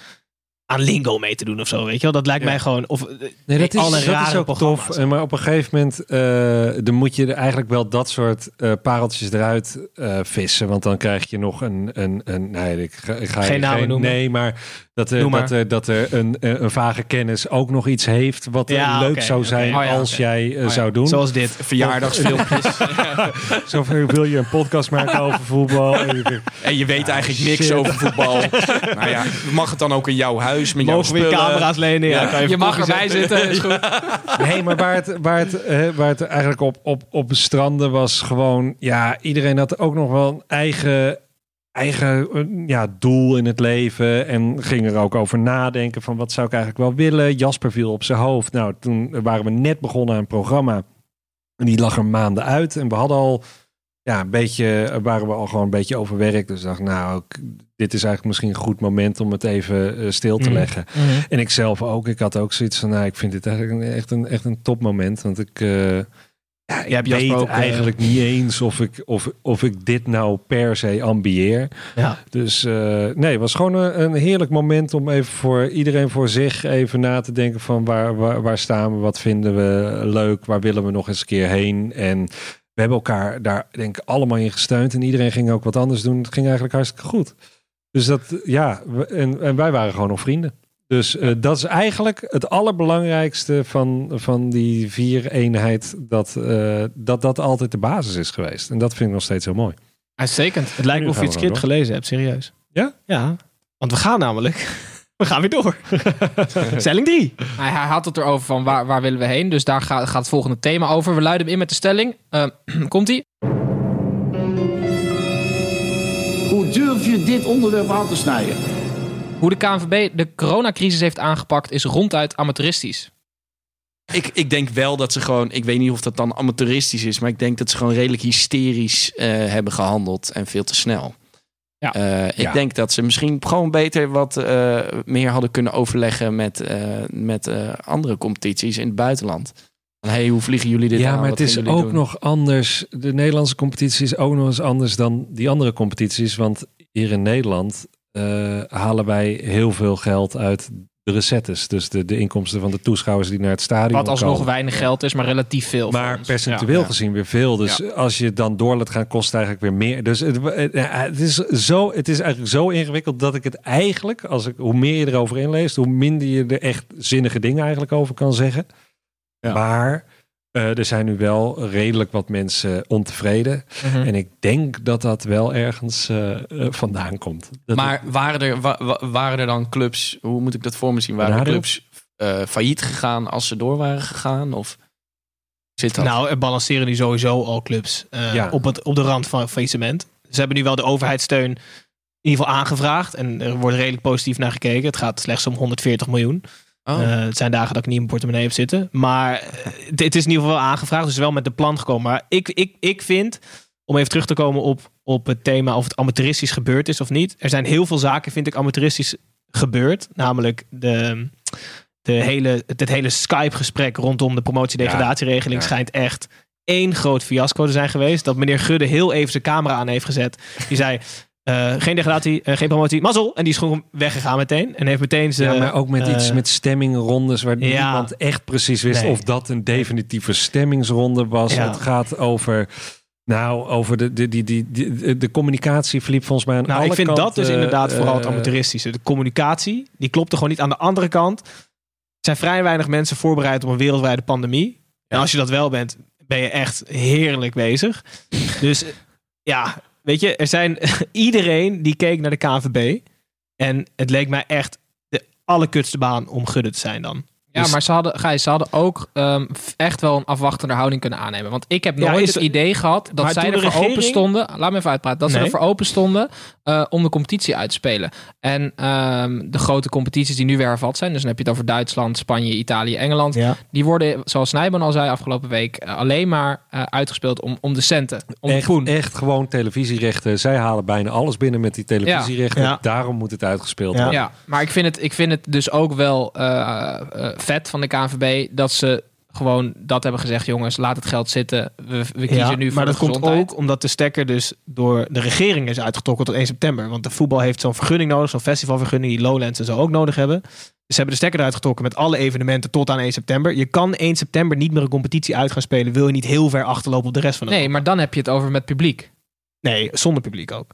aan Lingo mee te doen of zo, weet je wel? Dat lijkt Ja. mij gewoon... Of, eh, Nee, dat is, alle dat is ook programma's. tof. Eh, Maar op een gegeven moment eh, dan moet je er eigenlijk wel dat soort eh, pareltjes eruit eh, vissen. Want dan krijg je nog een... een, een nee, ik ga, ik ga Geen namen noemen. Nee, maar dat er, maar. dat er, dat er een, een vage kennis ook nog iets heeft... wat Ja, leuk zou zijn Oh ja, als jij ja. zou doen. Zoals dit. verjaardagsfilmpjes. Zover wil je een podcast maken over voetbal. En je denkt, En je weet eigenlijk niks shit. over voetbal. nou ja, mag het dan ook in jouw huis met jouw Mogen we je spullen? camera's lenen? Ja, Ja. kan Je even mag erbij zitten, is goed. Nee, maar waar het, waar het, waar het eigenlijk op, op, op stranden was gewoon... Ja, iedereen had ook nog wel een eigen, eigen ja, doel in het leven. En ging er ook over nadenken van wat zou ik eigenlijk wel willen. Jasper viel op zijn hoofd. Nou, toen waren we net begonnen aan een programma. En die lag er maanden uit. En we hadden al ja, een beetje, waren we al gewoon een beetje overwerkt. Dus ik dacht, nou, dit is eigenlijk misschien een goed moment om het even eh, stil te Mhm. leggen. En ik zelf ook. Ik had ook zoiets van, nou, ik vind dit eigenlijk een- echt een, echt een topmoment. Want ik, eh, ja, ik weet ook, eh, eigenlijk niet eens of ik, of, of ik dit nou per se ambieer. Ja. Dus eh, nee, het was gewoon een, een heerlijk moment om even voor iedereen voor zich even na te denken van waar, waar, waar staan we, wat vinden we leuk, waar willen we nog eens een keer heen. En we hebben elkaar daar denk ik allemaal in gesteund en iedereen ging ook wat anders doen. Het ging eigenlijk hartstikke goed. Dus dat, ja, en, en wij waren gewoon nog vrienden. Dus eh, dat is eigenlijk het allerbelangrijkste van, van die vier eenheid, dat, eh, dat dat altijd de basis is geweest. En dat vind ik nog steeds heel mooi. Uitstekend. Het lijkt me of je het script gelezen hebt, serieus. Ja? Ja. Want we gaan namelijk... We gaan weer door. Stelling 3. Hij, hij had het erover van waar, waar willen we heen. Dus daar gaat, gaat het volgende thema over. We luiden hem in met de stelling. Eh, Komt-ie? Hoe durf je dit onderwerp aan te snijden? Hoe de KNVB de coronacrisis heeft aangepakt is ronduit amateuristisch. Ik, ik denk wel dat ze gewoon, ik weet niet of dat dan amateuristisch is, maar ik denk dat ze gewoon redelijk hysterisch eh, hebben gehandeld en veel te snel. Ja. Eh, ik Ja. denk dat ze misschien gewoon beter wat eh, meer hadden kunnen overleggen met, eh, met andere competities in het buitenland. Van, hey, hoe vliegen jullie dit ja, aan? maar Wat het is ook doen? nog anders. De Nederlandse competitie is ook nog eens anders dan die andere competities. Want hier in Nederland halen wij heel veel geld uit de recettes. Dus de, de inkomsten van de toeschouwers die naar het stadion Wat alsnog komen. weinig geld is, maar relatief veel. Maar percentueel Ja. gezien weer veel. Dus als je dan door laat gaan, kost het eigenlijk weer meer. Dus het, het, het is zo, het is eigenlijk zo ingewikkeld dat ik het eigenlijk, als ik, hoe meer je erover inleest, hoe minder je er echt zinnige dingen eigenlijk over kan zeggen. Maar eh, er zijn nu wel redelijk wat mensen ontevreden. Mhm. En ik denk dat dat wel ergens eh, eh, vandaan komt. Dat Maar waren er, wa- wa- waren er dan clubs, hoe moet ik dat voor me zien? Waren er clubs eh, failliet gegaan als ze door waren gegaan? Of zit dat? Nou, er balanceren nu sowieso al clubs eh, Ja. op, het, op de rand van faillissement. Ze hebben nu wel de overheidssteun in ieder geval aangevraagd. En er wordt redelijk positief naar gekeken. Het gaat slechts om 140 miljoen. Oh. Eh, het zijn dagen dat ik niet in mijn portemonnee heb zitten. Maar eh, het is in ieder geval wel aangevraagd. Dus wel met de plan gekomen. Maar ik, ik, ik vind, om even terug te komen op, op het thema of het amateuristisch gebeurd is of niet. Er zijn heel veel zaken, vind ik, amateuristisch gebeurd. Namelijk de, de hele, het hele Skype-gesprek rondom de promotie-degradatieregeling Ja. schijnt echt één groot fiasco te zijn geweest. Dat meneer Gudde heel even zijn camera aan heeft gezet. Die zei... eh, geen degradatie, eh, geen promotie, mazzel. En die is gewoon weggegaan meteen. En heeft meteen zijn... ja, maar ook met iets eh, met stemmingrondes waar ja. niemand echt precies wist Nee. of dat een definitieve stemmingsronde was. Ja. Het gaat over, nou, over de, de, die, die, die- de communicatie verliep volgens mij aan Nou, alle ik vind dat dus inderdaad vooral het amateuristische. De communicatie, die klopte gewoon niet. Aan de andere kant zijn vrij weinig mensen voorbereid op een wereldwijde pandemie. En als je dat wel bent, ben je echt heerlijk bezig. dus ja, weet je, er zijn iedereen die keek naar de KNVB. En het leek mij echt de allerkutste baan om Gudde te zijn dan. Ja, Dus- maar ze hadden, Gijs, ze hadden ook ehm, echt wel een afwachtende houding kunnen aannemen. Want ik heb Ja, nooit is- het idee gehad dat Maar zij toen er de voor open stonden. Laat me even uitpraten. Dat ze Nee. er voor open stonden eh, om de competitie uit te spelen. En ehm, de grote competities die nu weer hervat zijn. Dus dan heb je het over Duitsland, Spanje, Italië, Engeland. Ja. Die worden, zoals Snijban al zei afgelopen week, eh, alleen maar eh, uitgespeeld om, om de centen. Om Echt, poen. echt gewoon televisierechten. Zij halen bijna alles binnen met die televisierechten. Ja. Daarom moet het uitgespeeld Ja. worden. Ja, maar ik vind het, ik vind het dus ook wel eh, eh, vet van de KNVB dat ze gewoon dat hebben gezegd. Jongens, laat het geld zitten. We, we kiezen Ja, nu voor maar de dat komt ook omdat de stekker dus door de regering is uitgetrokken tot 1 september. Want de voetbal heeft zo'n vergunning nodig, zo'n festivalvergunning die Lowlands en zo ook nodig hebben. Dus ze hebben de stekker eruit getrokken met alle evenementen tot aan 1 september. Je kan 1 september niet meer een competitie uit gaan spelen. Wil je niet heel ver achterlopen op de rest van het Nee, maar dan heb je het over met publiek. Nee, zonder publiek ook.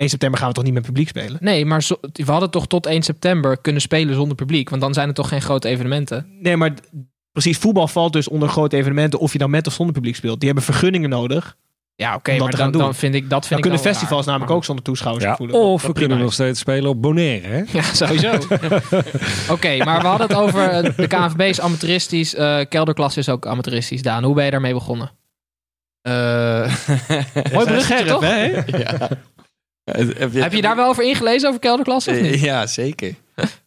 1 september gaan we toch niet met publiek spelen? Nee, maar zo- we hadden toch tot 1 september kunnen spelen zonder publiek. Want dan zijn het toch geen grote evenementen. Nee, maar precies, voetbal valt dus onder grote evenementen of je dan met of zonder publiek speelt. Die hebben vergunningen nodig. Ja, oké, dat maar te dan, gaan doen. dan vind ik dat Dan vind ik kunnen festivals raar. namelijk ook zonder toeschouwers Ja, voelen. of Dat we kunnen nog steeds spelen op Bonaire. Hè? Ja, sowieso. Oké, maar we hadden het over eh, de KNVB is amateuristisch. eh kelderklasse is ook amateuristisch. Daan, hoe ben je daarmee begonnen? Eh, Mooi bruggetje, toch? hè? ja. Heb Heb je daar wel over ingelezen over kelderklasse of niet? Ja, zeker.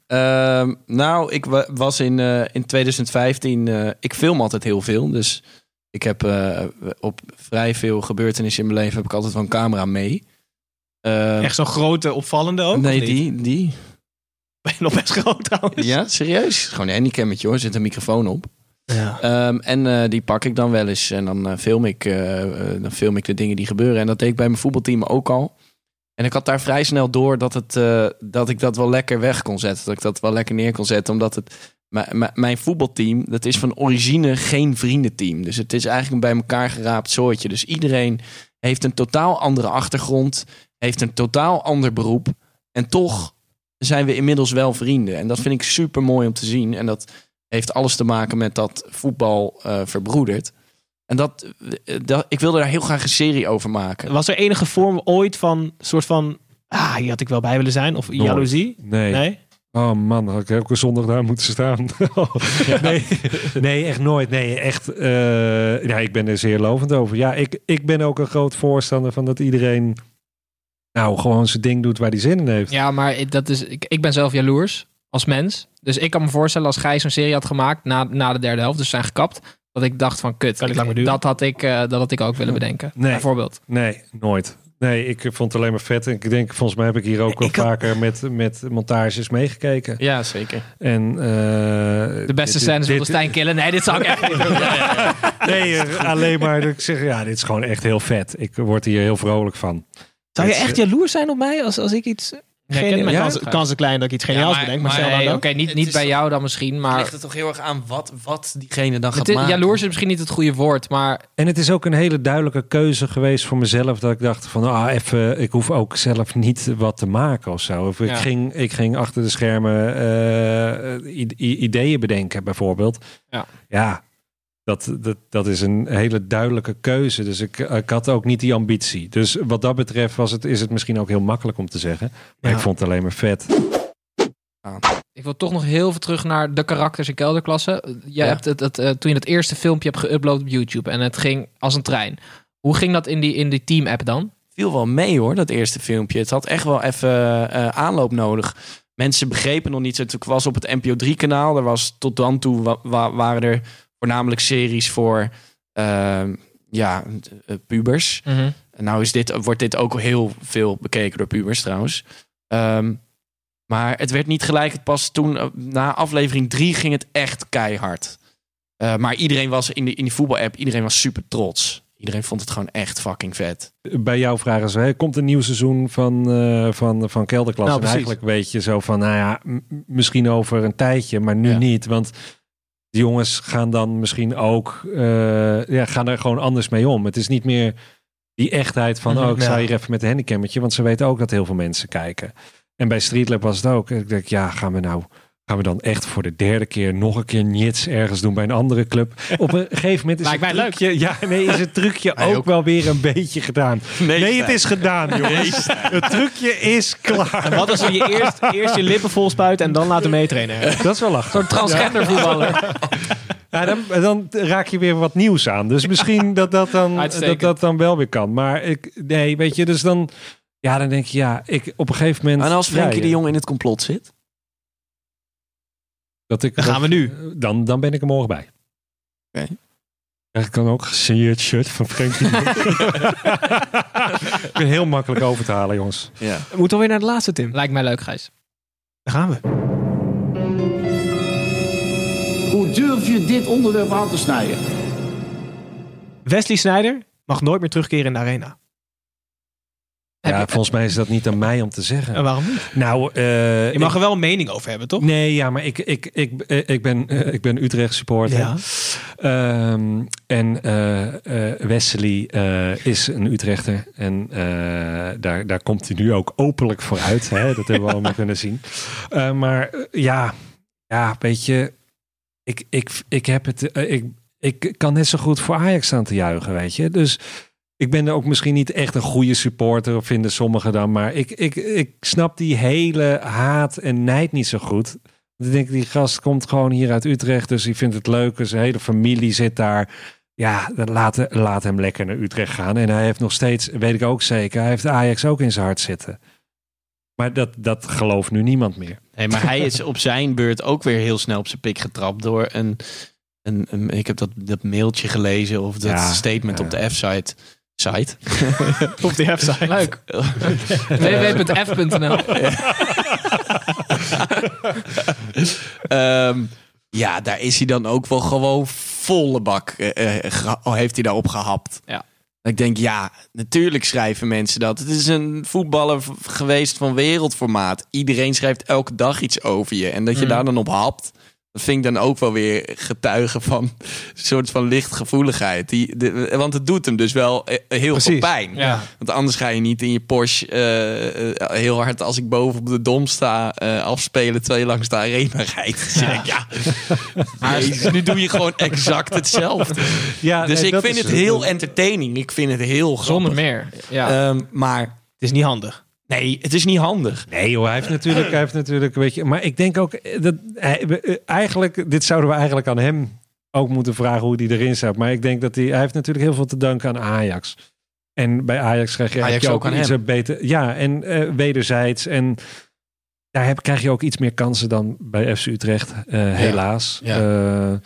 Ehm, nou, ik wa- was in, eh, in 2015... eh, ik film altijd heel veel, dus Ik heb eh, op vrij veel gebeurtenissen in mijn leven heb ik altijd wel een camera mee. Eh, Echt zo'n grote, opvallende ook? nee, die, die. Ben je nog best groot trouwens? Ja, serieus. Gewoon een handicammetje hoor. Er zit een microfoon op. Ja. Ehm, en eh, die pak ik dan wel eens. En dan, film ik, dan film ik de dingen die gebeuren. En dat deed ik bij mijn voetbalteam ook al. En ik had daar vrij snel door dat, het, eh, dat ik dat wel lekker weg kon zetten. Dat ik dat wel lekker neer kon zetten. Omdat het, mijn voetbalteam, dat is van origine geen vriendenteam. Dus het is eigenlijk een bij elkaar geraapt soortje. Dus iedereen heeft een totaal andere achtergrond. Heeft een totaal ander beroep. En toch zijn we inmiddels wel vrienden. En dat vind ik super mooi om te zien. En dat heeft alles te maken met dat voetbal eh, verbroedert. En dat, eh, dat, ik wilde daar heel graag een serie over maken. Was er enige vorm ooit van soort van... Ah, hier had ik wel bij willen zijn. Of jaloezie? Nee. Nee? Oh man, had ik elke zondag daar moeten staan. nee, nee, echt nooit. Nee, echt. eh, ja, ik ben er zeer lovend over. Ja, ik, ik ben ook een groot voorstander van dat iedereen nou gewoon zijn ding doet waar hij zin in heeft. Ja, maar ik- dat is, ik, ik ben zelf jaloers als mens. Dus ik kan me voorstellen als Gijs zo'n serie had gemaakt na, na de derde helft, dus zijn gekapt, dat ik dacht van kut, dat had ik, eh, dat had ik ook willen bedenken. Nee. Bijvoorbeeld. Nee, nooit. Nee, ik vond het alleen maar vet. En ik denk, volgens mij heb ik hier ook wel had- vaker met, met montages meegekeken. Ja, zeker. En, eh, De beste scènes dit- wilde Stijn killen. Nee, dit zou ik echt niet doen. Nee, eh, alleen maar dat ik zeg, ja, dit is gewoon echt heel vet. Ik word hier heel vrolijk van. Zou je echt jaloers zijn op mij als, als ik iets... ken Geen, me ja, kans- kans, kans is klein dat ik iets geniaals bedenk, maar, Oké, niet, Het niet bij toch- jou dan misschien, Maar maar ligt het toch heel erg aan wat, wat diegene dan gaat het is, maken. jaloers is misschien niet het goede woord, maar En het is ook een hele duidelijke keuze geweest voor mezelf. Dat ik dacht van, ah, even, ik hoef ook zelf niet wat te maken of zo. Of ik, Ja. ging, ik ging achter de schermen eh, ideeën bedenken, bijvoorbeeld. Ja. Ja, dat, dat, dat is een hele duidelijke keuze. Dus ik, ik had ook niet die ambitie. Dus wat dat betreft was het, is het misschien ook heel makkelijk om te zeggen. Maar Ja. ik vond het alleen maar vet. ik wil toch nog heel veel terug naar de karakters in kelderklasse. Je Ja. hebt het, het, eh, toen je het eerste filmpje hebt geüpload op YouTube en het ging als een trein. Hoe ging dat in die, in die team-app dan? viel wel mee hoor, dat eerste filmpje. Het had echt wel even eh, aanloop nodig. Mensen begrepen nog niet. Het was op het NPO 3 kanaal. Er was tot dan toe wa- wa- waren er voornamelijk series voor ehm, ja, eh, pubers. En nou is dit, wordt dit ook heel veel bekeken door pubers trouwens. Ehm, maar het werd niet gelijk. Het pas toen, eh, na aflevering 3 ging het echt keihard. Eh, maar iedereen was in, de, in die voetbal-app, iedereen was super trots. Iedereen vond het gewoon echt fucking vet. Bij jou vragen ze, hè, komt een nieuw seizoen van, eh van, van Kelderklas? Nou, eigenlijk weet je zo van, nou ja, misschien over een tijdje, maar nu Ja. niet. Want die jongens gaan dan misschien ook, eh, ja, gaan er gewoon anders mee om. Het is niet meer die echtheid van, Mhm, oh, ik sta hier even met een handicammetje, want ze weten ook dat heel veel mensen kijken. En bij Streetlab was het ook. Ik denk, ja, gaan we nou... Gaan we dan echt voor de derde keer nog een keer niets ergens doen bij een andere club? Op een gegeven moment is Lijkt het mij leuk. trucje, ja, nee, is het trucje ook, ook. wel weer een beetje gedaan. Nee, het is gedaan, jongens. Het trucje is klaar. Wat als we je eerst, eerst je lippen vol spuiten en dan laten meetrainen? Dat is wel lachen. Zo'n transgender voetballer. Ja, dan, dan raak je weer wat nieuws aan. Dus misschien dat dat dan, dat, dat dan wel weer kan. Maar ik, nee, weet je, dus dan, ja, dan denk je, ja, ik op een gegeven moment. En als Frenkie ja, de Jong in het complot zit? Dat ik, Dan gaan we nu. Dan, dan ben ik er morgen bij. Oké. Krijg ik dan ook een gesigneerd shirt van Frenkie? ik ben heel makkelijk over te halen, jongens. Ja. We moeten alweer naar de laatste, Tim. Lijkt mij leuk, Gijs. Daar gaan we. Hoe durf je dit onderwerp aan te snijden? Wesley Sneijder mag nooit meer terugkeren in de arena. Ja, volgens mij is dat niet aan mij om te zeggen. En waarom niet? Nou, eh, Je mag ik- er wel een mening over hebben, toch? Nee, ja, maar ik, ik, ik, eh, ik, ben, eh, ik ben Utrecht supporter. Ja. Ehm, en eh, Wesley is een Utrechter. En daar, daar komt hij nu ook openlijk voor uit. Hè? Dat hebben we allemaal kunnen zien. Maar ja, ja, weet je, ik, ik, ik heb het. ik, ik kan net zo goed voor Ajax staan te juichen, weet je. Dus ik ben er ook misschien niet echt een goede supporter, of vinden sommigen dan. Maar ik, ik, ik snap die hele haat en nijd niet zo goed. Ik denk, die gast komt gewoon hier uit Utrecht, dus die vindt het leuk. Zijn hele familie zit daar. Ja, dan laat, laat hem lekker naar Utrecht gaan. En hij heeft nog steeds, weet ik ook zeker, hij heeft Ajax ook in zijn hart zitten. Maar dat, dat gelooft nu niemand meer. Nee, maar hij is op zijn beurt ook weer heel snel op zijn pik getrapt door een En, en ik heb dat, dat mailtje gelezen of dat Ja, statement ja. op de F-site. Site. Op de website. Leuk. www.f.nl Ehm, ja, daar is hij dan ook wel gewoon volle bak. eh, eh, oh, heeft hij daarop gehapt. Ja. Ik denk, ja, natuurlijk schrijven mensen dat. Het is een voetballer geweest van wereldformaat. Iedereen schrijft elke dag iets over je. En dat je Mm. daar dan op hapt, dat vind ik dan ook wel weer getuigen van een soort van lichtgevoeligheid. Die, de, want het doet hem dus wel eh, heel veel pijn. Ja. Want anders ga je niet in je Porsche eh, eh, heel hard als ik boven op de dom sta eh, afspelen terwijl je langs de arena rijdt. Ik ja, Jezus, nu doe je gewoon exact hetzelfde. Ja, dus nee, ik vind het heel entertaining. Ik vind het heel Zonder grappig. meer. Ja. Ehm, maar Het is niet handig. Nee, het is niet handig. Nee hoor, hij heeft natuurlijk, hij heeft natuurlijk, weet je, maar ik denk ook eh, dat hij, eh, eigenlijk, dit zouden we eigenlijk aan hem ook moeten vragen hoe hij erin staat. Maar ik denk dat hij, hij heeft natuurlijk heel veel te danken aan Ajax. En bij Ajax krijg je, Ajax je ook iets beter, ja, en eh, wederzijds en daar heb, krijg je ook iets meer kansen dan bij FC Utrecht, helaas. Ja.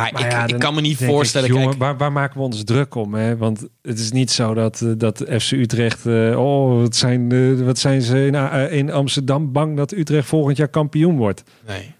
Maar, Maar ik, ja, ik kan me niet ik, voorstellen. jongen, kijk, waar, waar maken we ons druk om? Hè? Want het is niet zo dat, eh, dat FC Utrecht... eh, oh, wat zijn, eh, wat zijn ze in, in Amsterdam bang dat Utrecht volgend jaar kampioen wordt? Nee.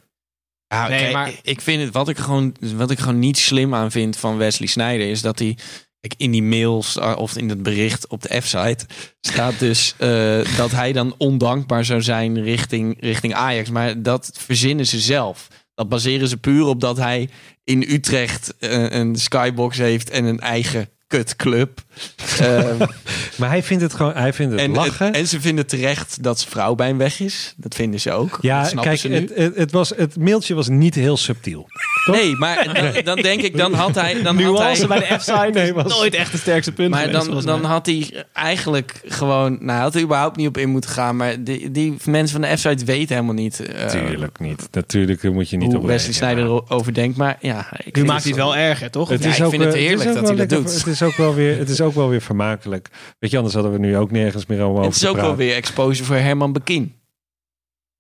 Ja, Nee, kijk, maar- ik vind het wat ik gewoon wat ik gewoon niet slim aan vind van Wesley Sneijder is dat hij kijk, in die mails of in het bericht op de F-site staat dus uh, dat hij dan ondankbaar zou zijn richting, richting Ajax, maar dat verzinnen ze zelf. Dat baseren ze puur op dat hij in Utrecht uh, een skybox heeft en een eigen kutclub. Uh, maar hij vindt het gewoon, hij vindt het en, lachen. En ze vinden terecht dat zijn vrouw bij hem weg is. Dat vinden ze ook. Ja, kijk, het, het, was, het mailtje was niet heel subtiel. Toch? Nee, maar dan, dan, denk ik, dan had hij... Dan Nuance had hij, bij de F-side Nee, was- nooit echt het sterkste punt Maar geweest, dan, dan had hij eigenlijk gewoon... Nou, hij had er überhaupt niet op in moeten gaan. Maar die, die mensen van de F-site weten helemaal niet... eh, Natuurlijk niet. Natuurlijk moet je niet hoe op Wesley Sneijder erover denkt. Maar ja, ik Nu maakt hij het wel erger, toch? Ja, ik vind het heerlijk ook dat hij dat doet. Het is ook wel weer, het is ook wel weer vermakelijk. Weet je, anders hadden we nu ook nergens meer over Het is ook wel weer exposure voor Herman Bekien.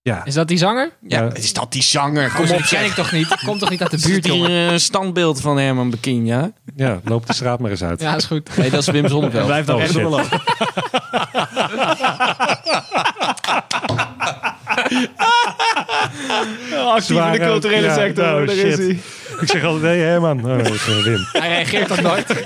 Ja, Is dat die zanger? Ja, Ja. is dat die zanger? Kom op, ken ik toch niet? Komt toch niet uit de Is buurt, hier jongen? een standbeeld van Herman Bekien, ja? ja, loop de straat maar eens uit. Ja, is goed. Nee, dat is Wim Zonneveld. Blijf dan Oh, op lopen. Actief in de culturele ja. sector, Oh, daar shit. is hij. Ik zeg altijd, nee Herman. Oh, dat is eh, Wim. Hij reageert toch nooit?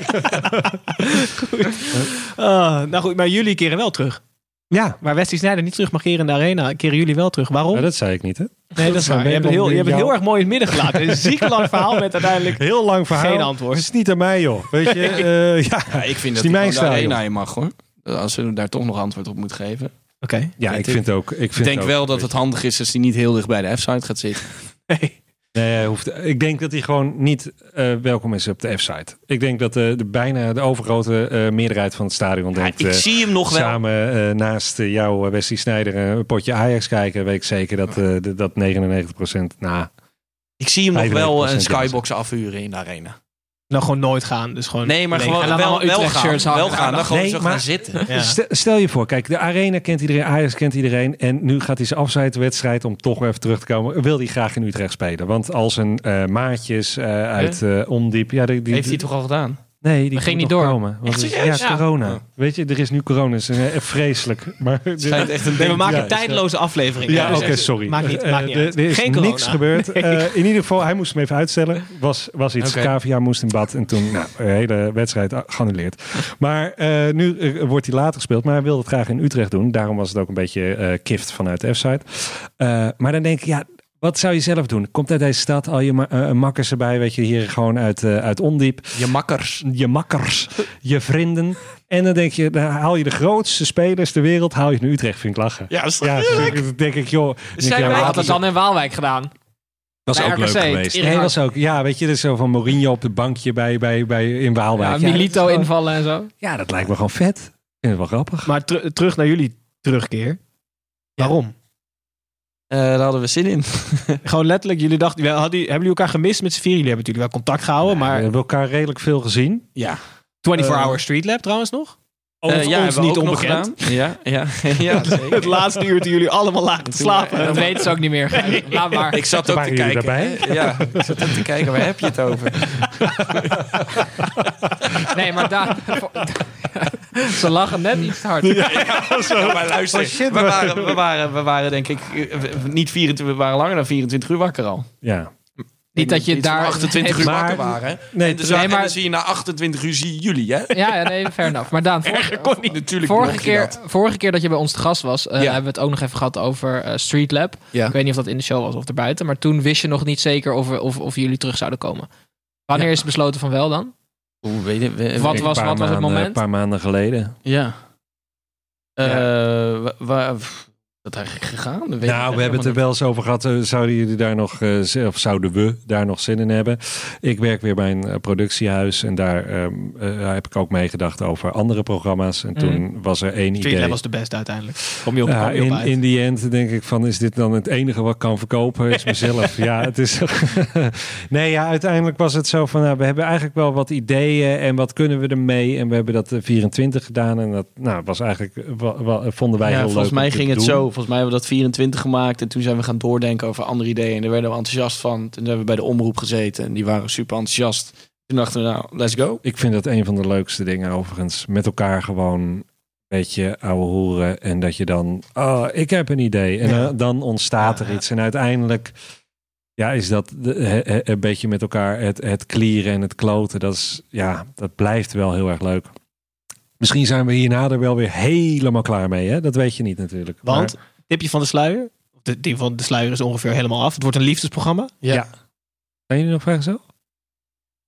Ah, nou goed, maar jullie keren wel terug. Ja, Waar Wesley Sneijder niet terug mag keren in de arena, keren jullie wel terug. Waarom? maar dat zei ik niet, hè? nee, dat is waar. Je hebt het heel, je hebt het heel erg mooi in het midden gelaten. Een ziek lang verhaal met uiteindelijk... Heel lang verhaal. Geen antwoord. Het is niet aan mij, joh. Weet je, eh, ja. Ja, ik vind dat niet hij mijn de arena in mag, hoor. Als we daar toch nog antwoord op moeten geven. Oké. Ja, ik vind ook. Ik, vind Ik denk ook, wel dat het handig is als hij niet heel dicht bij de F-site gaat zitten. Nee. Nee, hoeft, ik denk dat hij gewoon niet eh, welkom is op de F-site. Ik denk dat de, de bijna de overgrote eh, meerderheid van het stadion denkt... ik eh, zie hem nog wel. Samen eh, naast eh, jou, eh, Wesley Snijder, eh, een potje Ajax kijken, weet ik zeker dat, eh, de- dat 99% na. Ik zie hem nog 95% wel een ja. skybox afhuren in de arena. Nou, gewoon nooit gaan. Dus gewoon Nee, maar leeg. gewoon dan wel, wel Utrecht gaan. Wel gaan, dan gewoon Nee, zo maar- gaan zitten. Ja. Stel, stel je voor, kijk, de arena kent iedereen, Ajax kent iedereen. En nu gaat hij zijn afzijdwedstrijd, om toch even terug te komen, wil hij graag in Utrecht spelen. Want al zijn eh, maatjes eh, uit eh Ondiep... Ja, die, die, Heeft hij toch al gedaan? Nee, die ging moet niet door. Komen, want het-? Ja, Ja. corona. Ja. Weet je, er is nu corona. is eh, vreselijk. Maar Schijnt echt een Nee, we maken een tijdloze aflevering. Ja, Dus oké, echt- sorry. Maakt niet, Eh, maakt niet er- uit. Er is Geen niks gebeurd. Nee. Eh, in ieder geval, hij moest hem even uitstellen. Was, was iets. Oké. Cavia moest in bad. En toen, nou, de hele wedstrijd geannuleerd. Maar eh, nu eh, wordt hij later gespeeld. Maar hij wilde het graag in Utrecht doen. Daarom was het ook een beetje eh kift vanuit de F-site. Eh, maar dan denk ik, ja, wat zou je zelf doen? Komt uit deze stad al je ma- eh, makkers erbij, weet je, hier gewoon uit, eh, uit Ondiep. Je makkers. Je makkers, je vrienden. En dan denk je, dan haal je de grootste spelers ter wereld, haal je naar Utrecht, vind ik lachen. Ja, dat is Ja, dan denk ik, joh. ja, Had het dan in Waalwijk gedaan? was bij ook leuk RKC, geweest. Erik Nee, was ook, ja, weet je, dus zo van Mourinho op de bankje bij, bij, bij, in Waalwijk. Ja, Milito dat invallen en zo. Ja, dat lijkt me gewoon vet. Het wel grappig. Maar ter- terug naar jullie terugkeer. Waarom? Eh, daar hadden we zin in. Gewoon letterlijk, jullie dachten, hadden, hebben jullie elkaar gemist met z'n vier? Jullie hebben natuurlijk wel contact gehouden, we maar hebben elkaar redelijk veel gezien. Ja. 24 Eh, Eh, ja, ons niet onbekend. Ja, ja, ja zeker. Het laatste uur toen jullie allemaal lagen te slapen. Dat weten ze ook niet meer. Laat maar. Ik zat ook te kijken. daarbij? Ja, ik zat ook te kijken. Waar heb je het over? Nee, maar daar... Ze lachen net iets te hard. Ja, maar luister, Oh, shit, we, waren, we, waren, we waren denk ik eh, niet 24, we waren langer dan 24 uur wakker al. Ja. Niet dat je daar... 28 uur Maar- wakker waren. Nee, en, dus en maar- dan zie je na 28 uur zie je jullie, hè? Ja, ja, nee, fair enough. Maar Daan, vorige, Natuurlijk vorige, mocht je keer, dat. vorige keer dat je bij ons te gast was, eh, Ja. hebben we het ook nog even gehad over eh, Street Lab. Ja. Ik weet niet of dat in de show was of erbuiten, maar toen wist je nog niet zeker of, we- of, of jullie terug zouden komen. Wanneer Ja. is het besloten van wel dan? Oeh, weet je, Wat was- wat was het moment? Een paar maanden geleden. Ja. Eh, wa- wa- pff, dat eigenlijk gegaan? Nou, we hebben het er wel eens over gehad. eh, Zouden jullie daar nog, eh, of zouden we daar nog zin in hebben? Ik werk weer bij een eh, productiehuis en daar ehm, eh, heb ik ook meegedacht over andere programma's. En toen was er één Street idee. Lab was de beste uiteindelijk. Kom je op, Ja, kwam je op in, uit. in die end denk ik van, is dit dan het enige wat ik kan verkopen? Is mezelf. ja, het is... nee, ja, uiteindelijk was het zo van, nou, we hebben eigenlijk wel wat ideeën en wat kunnen we ermee? En we hebben dat eh, 24 gedaan en dat nou, was eigenlijk, wa- wa- vonden wij ja, heel volgens leuk mij om te ging het doen. zo. Volgens mij hebben we dat 24 gemaakt. En toen zijn we gaan doordenken over andere ideeën. En daar werden we enthousiast van. Toen hebben we bij de omroep gezeten. En die waren super enthousiast. Toen dachten we, nou, let's go. Ik vind dat een van de leukste dingen overigens. Met elkaar gewoon een beetje ouwe hoeren. En dat je dan, oh, ik heb een idee. En Ja. dan, ontstaat er iets. En uiteindelijk ja, is dat een beetje met elkaar het, het klieren en het kloten. Dat, is, ja, dat blijft wel heel erg leuk. Misschien zijn we hierna er wel weer helemaal klaar mee. Hè? Dat weet je niet natuurlijk. Want, Maar- tipje van de sluier. De ding van de sluier is ongeveer helemaal af. Het wordt een liefdesprogramma. ja. Zijn jullie nog vrijgezel?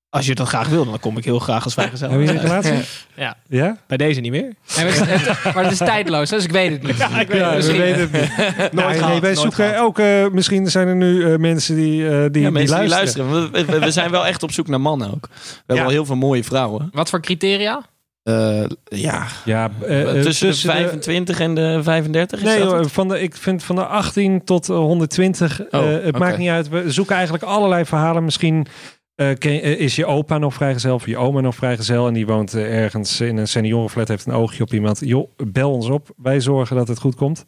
Als je dat graag wil, dan kom ik heel graag als vrijgezel. Hebben jullie een relatie? Ja. Ja? Bij deze niet meer. Nee, maar, het, het- maar het is tijdloos, dus ik weet het niet. Ja, ik weet Ja, het. we Misschien. weten het niet. Nooit Nee, gehad, nee, wij nooit zoeken gehad. ook, eh, misschien zijn er nu eh, mensen die, eh, die, ja, die mensen die luisteren. We, we- we zijn wel echt op zoek naar mannen ook. We hebben Ja. al heel veel mooie vrouwen. Wat voor criteria? Eh, ja, Ja, eh, eh, tussen, de 25 en de 35 is Nee, dat hoor, van de, ik vind van de 18 tot eh, 120. eh, Oh, het maakt niet uit. We zoeken eigenlijk allerlei verhalen. Misschien ken- is je opa nog vrijgezel of je oma nog vrijgezel. En die woont ergens in een seniorenflat, heeft een oogje op iemand. Joh, bel ons op. Wij zorgen dat het goed komt.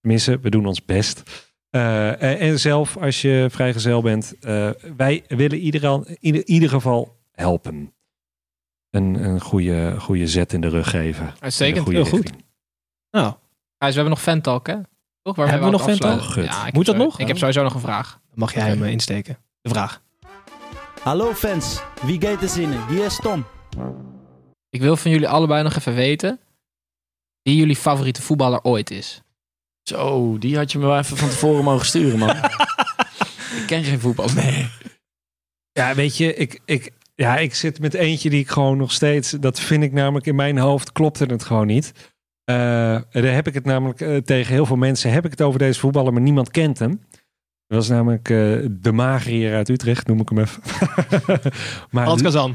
Tenminste, we doen ons best. Eh, en, en zelf, als je vrijgezel bent, eh, wij willen ieder, in ieder, ieder geval helpen. Een, een goede, goede zet in de rug geven. Uitstekend, heel goed. richting. Nou, Gijs, we hebben nog Fantalk, hè? Toch? Waar Hebben we nog? Gut. Ja, ik Moet dat zo- nog? Ik heb sowieso nog een vraag. dan mag jij hem eh, insteken. De vraag. Hallo fans, wie gaat er zinnen? Hier is Tom. Ik wil van jullie allebei nog even weten wie jullie favoriete voetballer ooit is. Zo, die had je me wel even van tevoren mogen sturen, man. ik ken geen voetbal. Nee. Ja, weet je, ik, ik, ja, ik zit met eentje die ik gewoon nog steeds. Dat vind ik namelijk in mijn hoofd klopte het gewoon niet. Eh, daar heb ik het namelijk eh, tegen heel veel mensen heb ik het over deze voetballer, maar niemand kent hem. Dat was namelijk eh, de magier uit Utrecht, noem ik hem even. maar Alt Kazan.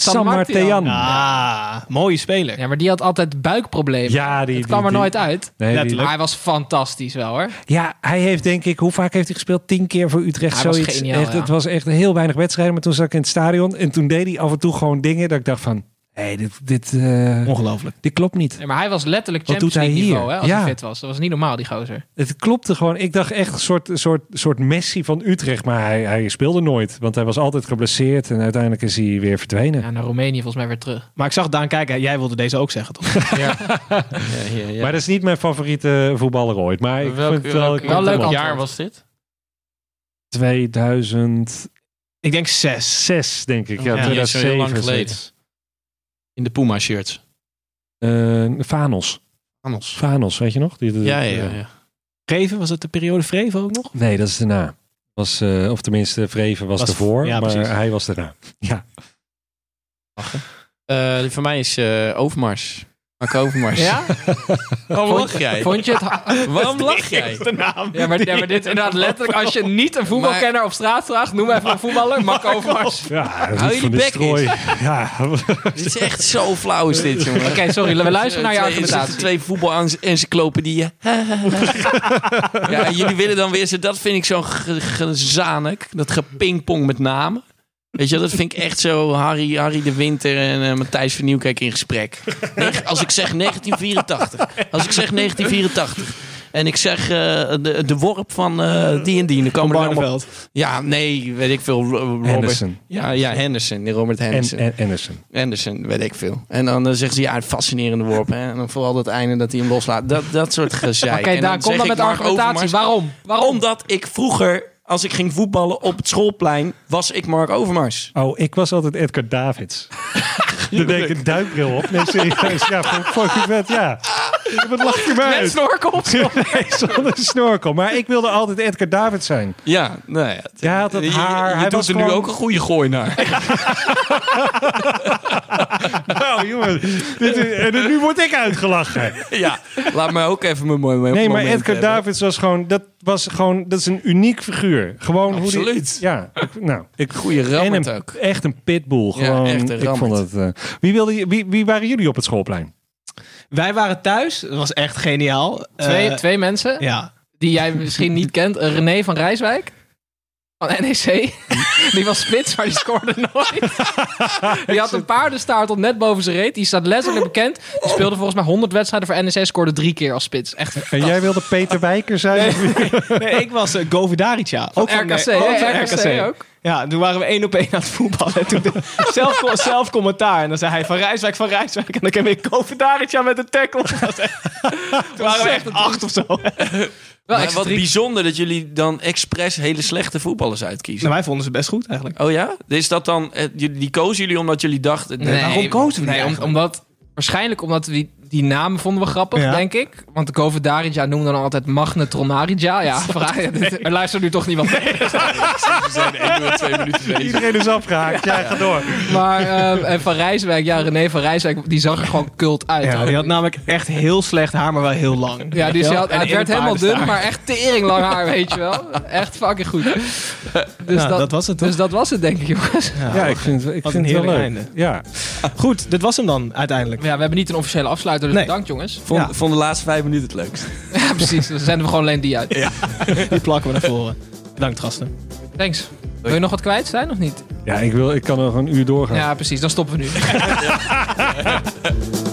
San San Martian. Ah, mooie speler. Ja, maar die had altijd buikproblemen. Ja, die, Het kwam die- er die- nooit uit. Nee, Letterlijk. Maar hij was fantastisch wel, hoor. Ja, hij heeft denk ik, hoe vaak heeft hij gespeeld? Tien keer voor Utrecht. Hij was zoiets. geniaal, echt, ja. Het was echt heel weinig wedstrijden, maar toen zat ik in het stadion en toen deed hij af en toe gewoon dingen dat ik dacht van, hey, dit, dit, eh, Ongelooflijk. dit klopt niet. Nee, maar hij was letterlijk Wat Champions League hier? niveau, hè, als Ja. hij fit was. Dat was niet normaal, die gozer. Het klopte gewoon. Ik dacht echt een soort, soort, soort Messi van Utrecht, maar hij, hij speelde nooit, want hij was altijd geblesseerd en uiteindelijk is hij weer verdwenen. Ja, naar Roemenië volgens mij weer terug. Maar ik zag Daan kijken. Jij wilde deze ook zeggen, toch? Ja, ja, ja. Maar dat is niet mijn favoriete voetballer ooit. Maar ik Welk- vind het wel, welk- wel leuk jaar was dit? 2006, ik denk zes. denk ik. Ja, Ja, niet eens zo heel 2007. lang geleden. In de Puma shirts. Eh, Vanos. Anders. Vanos, weet je nog? Die, die- Ja, ja, ja. Vreven, was het de periode Vreven ook nog? Nee, dat is daarna. Was, eh, of tenminste, Vreven was, Was- ervoor, ja, maar hij was daarna. Ja. Eh, die van mij is Overmars. Mark Overmars. Ja? Waarom lach jij? Vond je het... Waarom lach jij? De naam. Ja, maar, ja, maar dit is inderdaad letterlijk... Als je niet een voetbalkenner op straat vraagt... Noem even een voetballer. Mark Overmars. Ja, Hou je die bek Nistelrooy. Ja, Dit is echt zo flauw is dit, jongen. Oké, sorry. We luisteren naar je er argumentatie. Twee voetbalencyclopedieën. ja, jullie willen dan weer... Dat vind ik zo ge- gezanik. Dat gepingpong met namen. Weet je, dat vind ik echt zo Harry, Harry de Winter en eh, Matthijs van Nieuwkerk in gesprek. Neg- Als ik zeg 1984. Als ik zeg 1984. En ik zeg eh, de, de worp van eh, die en die. Dan komen er allemaal... Ja, nee, weet ik veel. Ro- Robert. Henderson. Ja, ja, Henderson. Robert En, Henderson. en Anderson. Anderson, weet ik veel. En dan eh, zeggen ze, ja, fascinerende worp. Hè? En dan vooral dat einde dat hij hem loslaat. Dat, dat soort gezeik. Oké, daar kom dan met argumentatie. Waarom? Waarom? Omdat ik vroeger, als ik ging voetballen op het schoolplein, was ik Mark Overmars. Oh, ik was altijd Edgar Davids. Dan deed ik een duikbril op. Nee, serieus. Ja, vond vond ik vet. Ja. Wat lach je maar Met snorkel op. Nee, zonder snorkel. Maar ik wilde altijd Edgar Davids zijn. Ja, nou ja. Hij had het Je- haar. Je, hij doet was er nu gewoon- ook een goede gooi naar. Nou, jongen. Dit is- en nu word ik uitgelachen. ja, laat mij ook even mijn mooi moment Nee, maar Edgar hebben. Davids was gewoon... Dat was gewoon... Dat is een uniek figuur. Gewoon hoe die... Absoluut. Ja. ik- Nou, ik, Goeie en rammert een, ook. echt een pitbull. Ja, Gewoon, echt een ik vond het... eh, wie, wilde, wie, wie waren jullie op het schoolplein? Wij waren thuis. Dat was echt geniaal. Twee, Eh, twee mensen Ja. die jij misschien niet kent. Eh, René van Rijswijk. Van NEC. Die was spits, maar die scoorde nooit. Die had een paardenstaart tot net boven zijn reet. Die staat letterlijk bekend. Die speelde volgens mij 100 wedstrijden voor NEC. Scoorde drie keer als spits. Echt En jij wilde Peter Wijker zijn? Nee, ik was uh, Govidarica. Ook van RKC, ook van RKC ook. Ja, toen waren we één op één aan het voetballen. En toen de- zelf, zelf commentaar. En dan zei hij van Rijswijk, van Rijswijk. En dan kreeg ik Govidarica met de tackle. Toen waren we echt acht of zo. Maar wat bijzonder dat jullie dan expres hele slechte voetballers uitkiezen. Nou, wij vonden ze best goed eigenlijk. Oh ja? Is dat dan... eh, jullie- Die kozen jullie omdat jullie dachten... Nee, waarom kozen we die nee, om- omdat Waarschijnlijk omdat we die, namen vonden we grappig, Ja. denk ik. Want de Covidarija noemden dan altijd Magnetronarija. Ja, vraag, er luistert nu toch niemand mee. We zijn één uur twee minuten bezig. Iedereen is afgehaakt. Ja, ga door. Maar ehm, en Van Rijswijk, ja, René van Rijswijk, die zag er gewoon kult uit. Ja, die had namelijk echt heel slecht haar, maar wel heel lang. Ja, die Ja, had, en het in werd helemaal dun, maar echt tering lang haar, weet je wel. Echt fucking goed. Dus Nou, dat was het toch? Dus dat was het, denk ik, jongens. Ja, ik vind, ik vind een het wel leuk. Ja. Goed, dit was hem dan uiteindelijk. Ja, we hebben niet een officiële afsluiter, dus Nee. bedankt, jongens. Vond, Ja. vond de laatste vijf minuten het leukst. Ja, precies. Dan zenden we gewoon alleen die uit. Die plakken we naar voren. Bedankt, gasten. Thanks. Wil je nog wat kwijt zijn of niet? Ja, ik, wil, ik kan nog een uur doorgaan. Ja, precies. Dan stoppen we nu.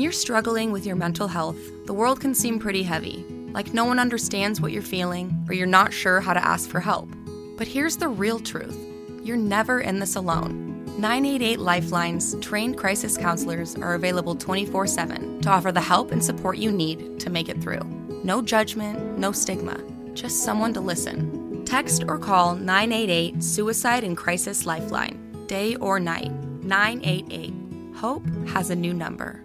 When you're struggling with your mental health, the world can seem pretty heavy, like no one understands what you're feeling or you're not sure how to ask for help. But here's the real truth you're never in this alone. 988 Lifeline's trained crisis counselors are available 24 7 to offer the help and support you need to make it through. No judgment, no stigma, just someone to listen. Text or call 988 Suicide and Crisis Lifeline, day or night. 988. Hope has a new number.